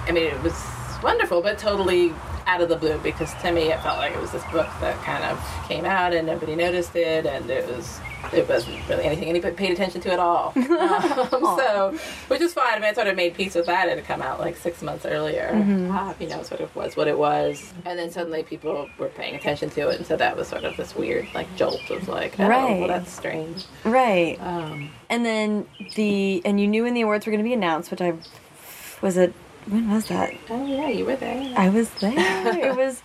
I mean, it was wonderful, but totally out of the blue because to me it felt like it was this book that kind of came out and nobody noticed it, and it was it wasn't really anything anybody paid attention to at all. um, so, which is fine. I mean, I sort of made peace with that. It had come out like six months earlier. Uh, you know, sort of was what it was, and then suddenly people were paying attention to it, and so that was sort of this weird like jolt of like, oh, Right. well, that's strange. Right. Um, And then the, and you knew when the awards were going to be announced, which I, was it, when was that? oh yeah, you were there. I was there. it was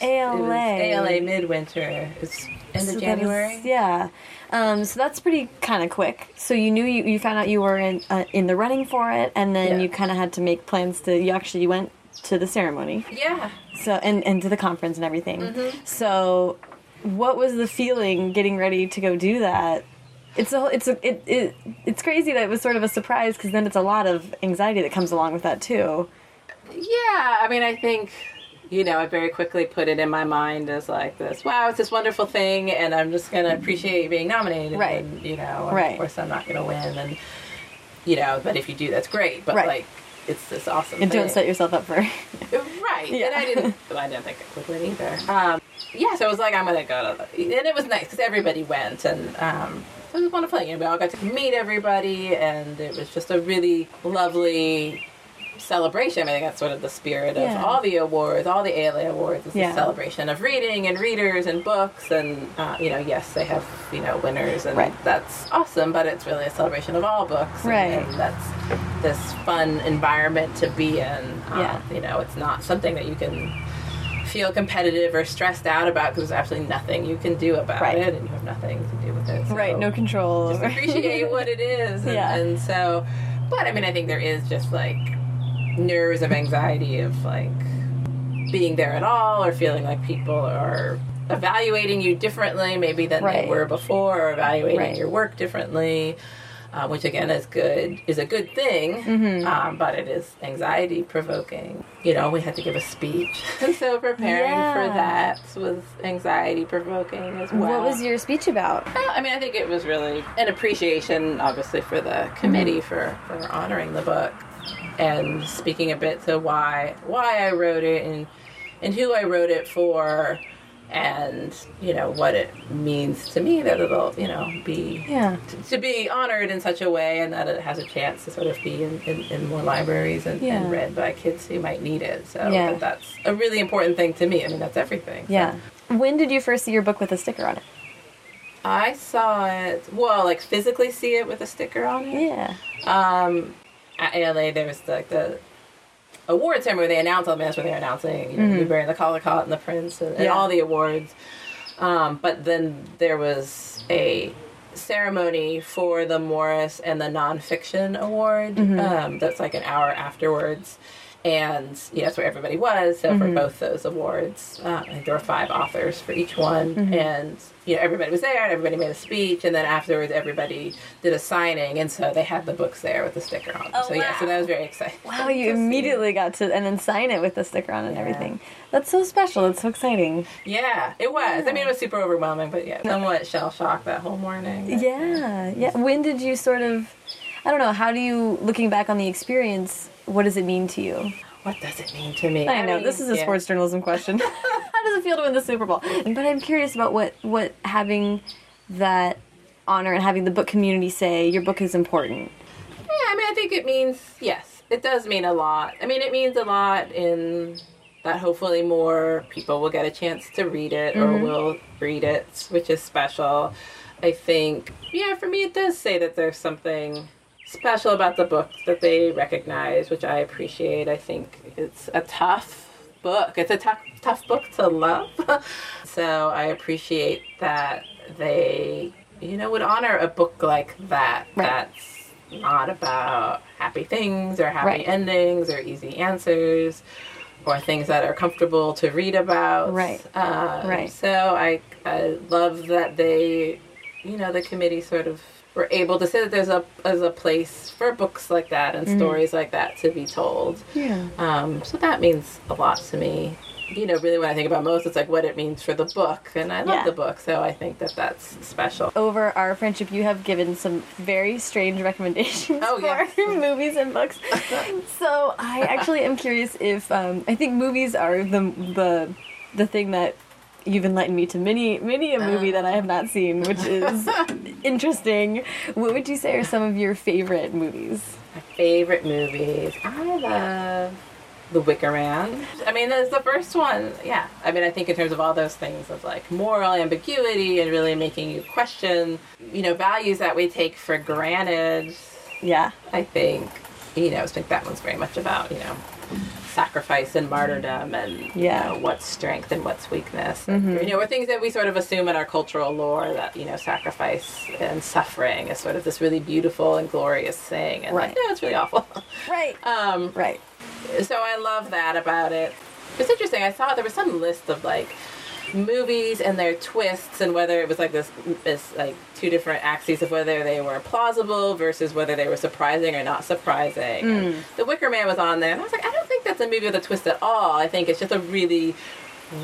ALA. It was ALA midwinter. It's end So of January. was- yeah. Um, so that's pretty kind of quick. So you knew you, you found out you were in uh, in the running for it, and then Yeah. you kind of had to make plans to. You actually went to the ceremony, Yeah. so and and to the conference and everything. Mm-hmm. So, what was the feeling getting ready to go do that? It's a it's a it, it it's crazy that it was sort of a surprise because then it's a lot of anxiety that comes along with that too. Yeah. I mean, I think, you know, I very quickly put it in my mind as like this, wow, it's this wonderful thing, and I'm just going to appreciate being nominated. Right. And, you know, Right. of course I'm not going to win. And, you know, but if you do, that's great. But, Right. like, it's this awesome And thing. don't set yourself up for. Right. Yeah. And I didn't. Well, I didn't think I would win either. Um, yeah. So it was like I'm gonna go to, the, and it was nice because everybody went, and um, it was wonderful. You know, we all got to meet everybody, and it was just a really lovely celebration. I think that's sort of the spirit of Yeah. all the awards, all the ALA awards. It's Yeah. a celebration of reading and readers and books, and uh, you know, yes, they have you know winners, and Right. that's awesome. But it's really a celebration of all books, and- Right. And, that's this fun environment to be in. Um, Yeah. You know, it's not something that you can feel competitive or stressed out about because there's absolutely nothing you can do about Right. it, and you have nothing to do with it. So right. No control. Just appreciate what it is, and, Yeah. and so. But I mean, I think there is just like nerves of anxiety of like being there at all, or feeling like people are evaluating you differently, maybe than Right. they were before, or evaluating Right. your work differently. Uh, which again is good is a good thing, Mm-hmm. um, but it is anxiety provoking. You know, we had to give a speech, so preparing for that was anxiety provoking as well. What was your speech about? Well, I mean, I think it was really an appreciation, obviously, for the committee for, for honoring the book and speaking a bit to why why I wrote it and and who I wrote it for and you know what it means to me that it'll you know be Yeah. to, to be honored in such a way and that it has a chance to sort of be in, in, in more libraries and, Yeah. and read by kids who might need it so Yeah. that's a really important thing to me i mean that's everything So Yeah. When did you first see your book with a sticker on it? I saw it. Well, like physically see it with a sticker on it. Yeah. Um, at ALA, there was like the award ceremony where they announced all the bands where they're announcing, you know, Newbery and the Caldecott and the Printz and, and Yeah. all the awards. Um, but then there was a ceremony for the Morris and the nonfiction award. Um, that's like an hour afterwards. And yeah, that's where everybody was. So for both those awards, uh, I think there were five authors for each one, and you know everybody was there, and everybody made a speech, and then afterwards everybody did a signing, and so they had the books there with the sticker on. them. so yeah, so that was very exciting. Wow, you to see. immediately got to and then sign it with the sticker on and Yeah. everything. That's so special. That's so exciting. Yeah, it was. I mean, it was super overwhelming, but yeah, somewhat shell shocked that whole morning. Yeah. Yeah. When did you sort of I don't know, how do you looking back on the experience, what does it mean to you? What does it mean to me? I know mean, this is a yeah. sports journalism question. How does it feel to win the Super Bowl? But I'm curious about what what having that honor and having the book community say your book is important. Yeah, I mean, I think it means yes, it does mean a lot. I mean, it means a lot in that hopefully more people will get a chance to read it or mm-hmm. will read it, which is special. I think, yeah, for me, it does say that there's something special about the book that they recognize, which I appreciate. I think it's a tough book. It's a tough, tough book to love. so I appreciate that they, you know, would honor a book like that. Right. That's not about happy things or happy Right. endings or easy answers or things that are comfortable to read about. Right. Uh, Right. So I, I love that they, you know, the committee sort of were able to say that there's a there's a place for books like that and stories like that to be told. Yeah. Um, so that means a lot to me. You know, really, when I think about most, it's like what it means for the book, and I love Yeah. the book, so I think that that's special. Over our friendship, you have given some very strange recommendations Oh, for yes. movies and books. so I actually am curious if um, I think movies are the the the thing that you've enlightened me to many many a movie that I have not seen, which is interesting. What would you say are some of your favorite movies? My favorite movies. I love The Wicker Man. I mean, there's the first one. Yeah. I mean, I think in terms of all those things of like moral ambiguity and really making you question, you know, values that we take for granted. Yeah. I think, you know, I think that one's very much about, you know, sacrifice and martyrdom and Yeah. Mm-hmm. you know, what's strength and what's weakness. And, You know, are things that we sort of assume in our cultural lore that, you know, sacrifice and suffering is sort of this really beautiful and glorious thing. And Right. like, no, it's really awful. Right. um, Right. so I love that about it. It's interesting. I saw there was some list of like movies and their twists and whether it was like this this like two different axes of whether they were plausible versus whether they were surprising or not surprising. And hmm. The Wicker Man was on there, and I was like, I don't think that's a movie with a twist at all. I think it's just a really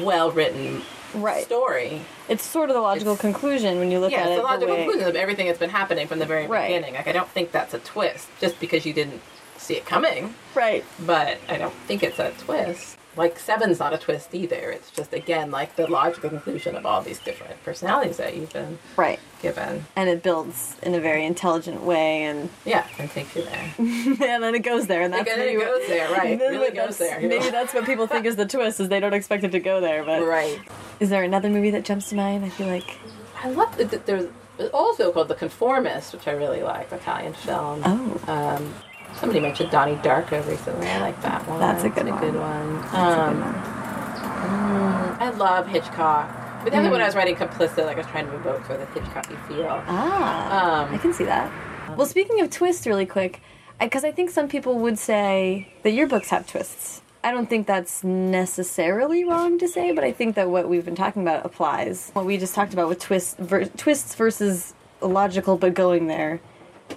well written Right. story. It's sort of the logical It's- conclusion when you look Yeah, at it's it. the logical way- conclusion of everything that's been happening from the very Right. beginning. Like I don't think that's a twist just because you didn't see it coming Right. but I don't think it's a twist. Like Seven's not a twist either. It's just again like the logical conclusion of all these different personalities that you've been Right. given. And it builds in a very intelligent way, and Yeah, and takes you there. and then it goes there, and that's Again, maybe it goes there, right? Maybe really that's- goes there. Maybe that's what people think is the twist, is they don't expect it to go there. But right. is there another movie that jumps to mind? I feel like I love that there's also called The Conformist, which I really like, Italian film. oh, Um, somebody mentioned Donnie Darko recently. I like that one. That's a good It's one. good one. that's a Um, good one. mm, I love Hitchcock. But the other Mm. one I was writing Complicit, like I was trying to evoke sort of the Hitchcocky feel. Ah, Um, I can see that. Well, speaking of twists, really quick, because I, think some people would say that your books have twists. I don't think that's necessarily wrong to say, but I think that what we've been talking about applies. What we just talked about with twists, ver- twists versus logical but going there.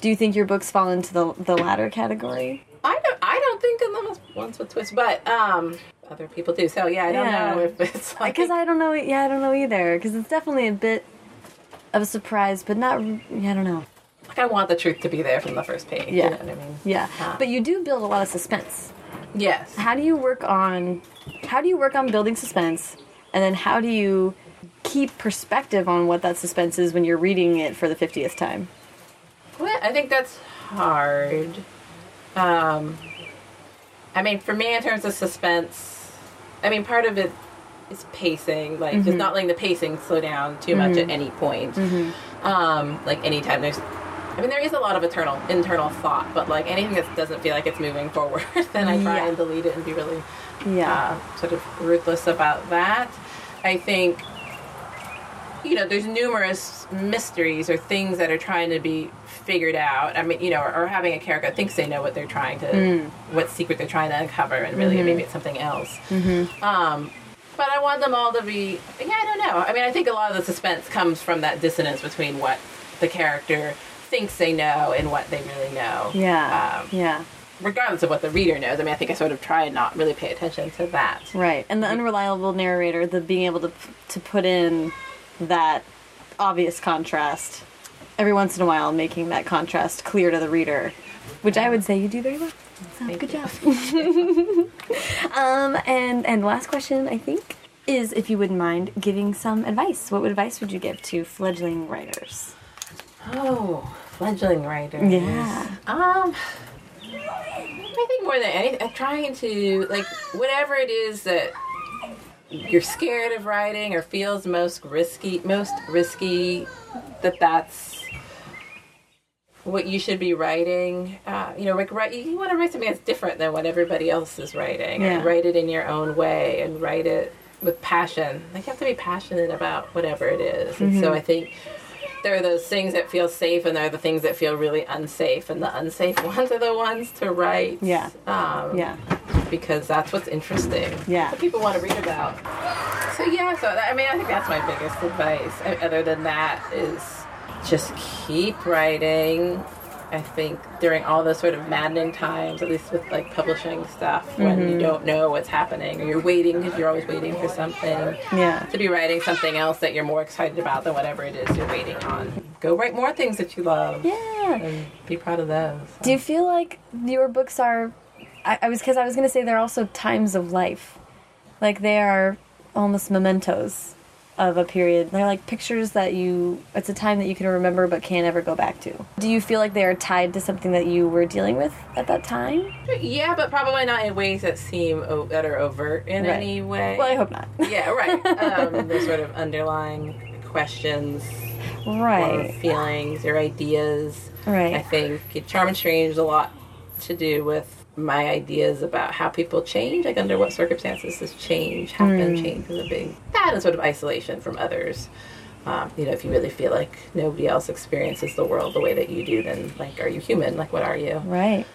Do you think your books fall into the the latter category? I don't. I don't think as ones with twists, but um, other people do. So yeah, I don't Yeah. know if it's like Because I don't know. Yeah, I don't know either. Because it's definitely a bit of a surprise, but not. Yeah, I don't know. like I want the truth to be there from the first page. Yeah. You know what I mean? Yeah, Uh, but you do build a lot of suspense. yes. How do you work on? How do you work on building suspense, and then how do you keep perspective on what that suspense is when you're reading it for the fiftieth time? Well, I think that's hard. Um, I mean, for me, in terms of suspense, I mean, part of it is pacing, like just not letting the pacing slow down too much at any point. Um, like anytime there's, I mean, there is a lot of eternal, internal thought, but like anything that doesn't feel like it's moving forward, then I try Yeah. and delete it and be really Yeah. uh, sort of ruthless about that. I think, you know, there's numerous mysteries or things that are trying to be figured out. I mean, you know, or, or having a character thinks they know what they're trying to, what secret they're trying to uncover, and really maybe it's something else. Um, but I want them all to be, yeah, I don't know. I mean, I think a lot of the suspense comes from that dissonance between what the character thinks they know and what they really know. Yeah. Um, yeah. regardless of what the reader knows. I mean, I think I sort of try and not really pay attention to that. Right, and the unreliable narrator, the being able to to put in that obvious contrast every once in a while, making that contrast clear to the reader, which I would say you do very well. So, Thank good you. job. um, and and last question, I think, is if you wouldn't mind giving some advice. What advice would you give to fledgling writers? Oh, fledgling writers. Yeah. Um, I think more than anything, trying to like whatever it is that you're scared of writing or feels most risky, most risky. That that's what you should be writing. Uh, you know, like write. You want to write something that's different than what everybody else is writing, Yeah. and write it in your own way, and write it with passion. Like you have to be passionate about whatever it is. And Mm-hmm. so I think there are those things that feel safe, and there are the things that feel really unsafe. And the unsafe ones are the ones to write. Yeah. Um, Yeah, Because that's what's interesting. Yeah. What people want to read about. So yeah. So that, I mean, I think that's my biggest advice. Other than that, is just keep writing. I think during all those sort of maddening times, at least with like publishing stuff, when Mm-hmm. you don't know what's happening or you're waiting because you're always waiting for something, yeah, to be writing something else that you're more excited about than whatever it is you're waiting on. Go write more things that you love yeah. and be proud of those. Do you feel like your books are? I, I was because I was going to say they're also times of life, like they are almost mementos of a period. They're like pictures that you. It's a time that you can remember but can't ever go back to. Do you feel like they are tied to something that you were dealing with at that time? Yeah, but probably not in ways that seem o- that are overt in Right. any way. Well, I hope not. yeah, right. Um, there's sort of underlying questions or right, feelings or ideas. Right. I think Charm and Strange has a lot to do with my ideas about how people change, like under what circumstances does change happen. Change is a big that and sort of isolation from others. Um, you know, if you really feel like nobody else experiences the world the way that you do, then like, are you human? Like, what are you? right.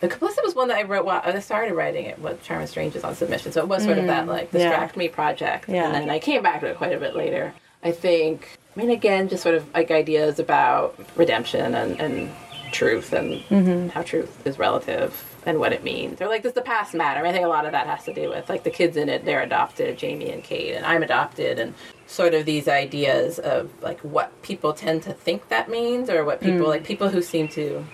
The Complicit was one that I wrote while I started writing it with Charm and Strange is on submission. So it was sort of that like yeah. distract me project. Yeah. And then I came back to it quite a bit later. I think I mean again, just sort of like ideas about redemption and, and truth and how truth is relative and what it means. Or like does the past matter? I think a lot of that has to do with like the kids in it, they're adopted, Jamie and Kate, and I'm adopted and sort of these ideas of like what people tend to think that means or what people mm. like people who seem to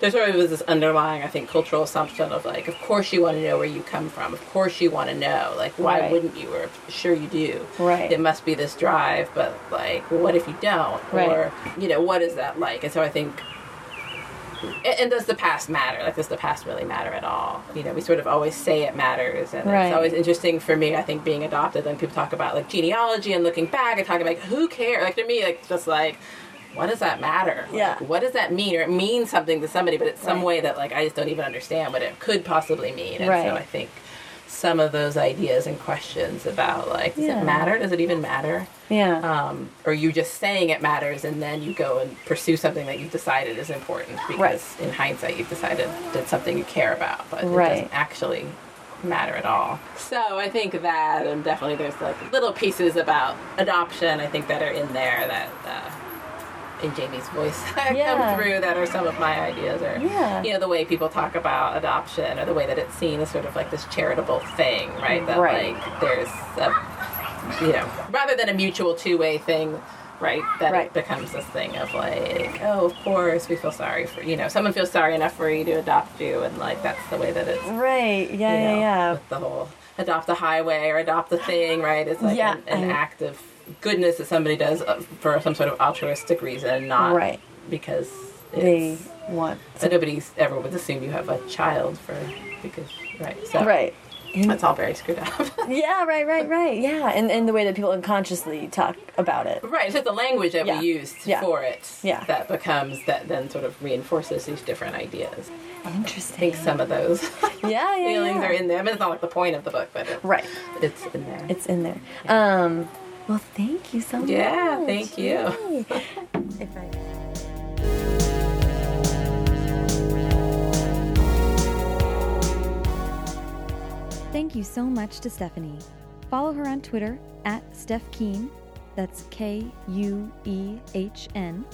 there sort of was this underlying, I think, cultural assumption of like, of course you want to know where you come from. Of course you want to know. Like, why Right. wouldn't you? Or sure you do. Right. It must be this drive, but like, well, what if you don't? Right. Or you know, what is that like? And so I think. And, and does the past matter? Like, does the past really matter at all? You know, we sort of always say it matters, and Right. it's always interesting for me. I think being adopted, and people talk about like genealogy and looking back and talking like, who cares? Like to me, like just like, what does that matter? Like, Yeah. what does that mean? Or it means something to somebody, but it's some Right. way that like I just don't even understand what it could possibly mean. And Right. so I think some of those ideas and questions about like, does Yeah. it matter? Does it even matter? Yeah, Um, or you just saying it matters and then you go and pursue something that you've decided is important because Right. in hindsight you've decided that's something you care about, but it doesn't actually matter at all. So I think that and definitely there's like little pieces about adoption I think that are in there that uh, in Jamie's voice Yeah. come through that are some of my ideas, or Yeah. you know the way people talk about adoption, or the way that it's seen as sort of like this charitable thing, right? That Right. like there's a you know rather than a mutual two way thing. Right, that Right. it becomes this thing of like, oh, of course, we feel sorry for you know, someone feels sorry enough for you to adopt you, and like that's the way that it's Right. Yeah. you know, yeah. Yeah. with the whole adopt a highway or adopt a thing, right? It's like Yeah, an, an I- act of goodness that somebody does uh, for some sort of altruistic reason, not Right. because They want. so nobody's ever would assume you have a child for because right. So Right. that's all very screwed up. Yeah. Right. Right. Right. Yeah. And and the way that people unconsciously talk about it. right. It's just the language that Yeah. we use Yeah. for it Yeah. that becomes that then sort of reinforces these different ideas. Interesting. I think some of those Yeah. Yeah. feelings yeah. are in there. I mean, it's not like the point of the book, but it, Right. it's in there. It's in there. Um. Well, thank you so much. Yeah, thank you. Yay. If I- Thank you so much to Stephanie. Follow her on Twitter at Steph Kuehn, that's K U E H N,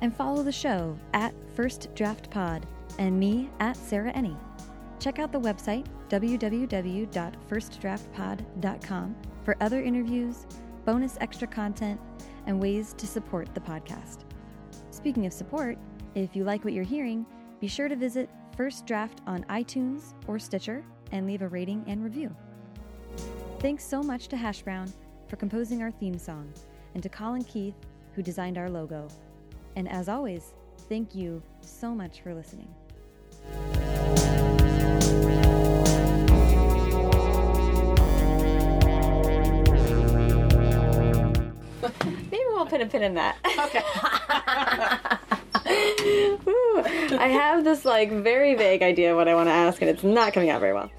and follow the show at First Draft Pod and me at Sarah Enni. Check out the website www.firstdraftpod.com for other interviews, bonus extra content, and ways to support the podcast. Speaking of support, if you like what you're hearing, be sure to visit First Draft on iTunes or Stitcher and leave a rating and review. Thanks so much to Hash Brown for composing our theme song, and to Colin Keith, who designed our logo. And as always, thank you so much for listening. Maybe we'll put a pin in that. Okay. Ooh, I have this like very vague idea of what I want to ask, and it's not coming out very well.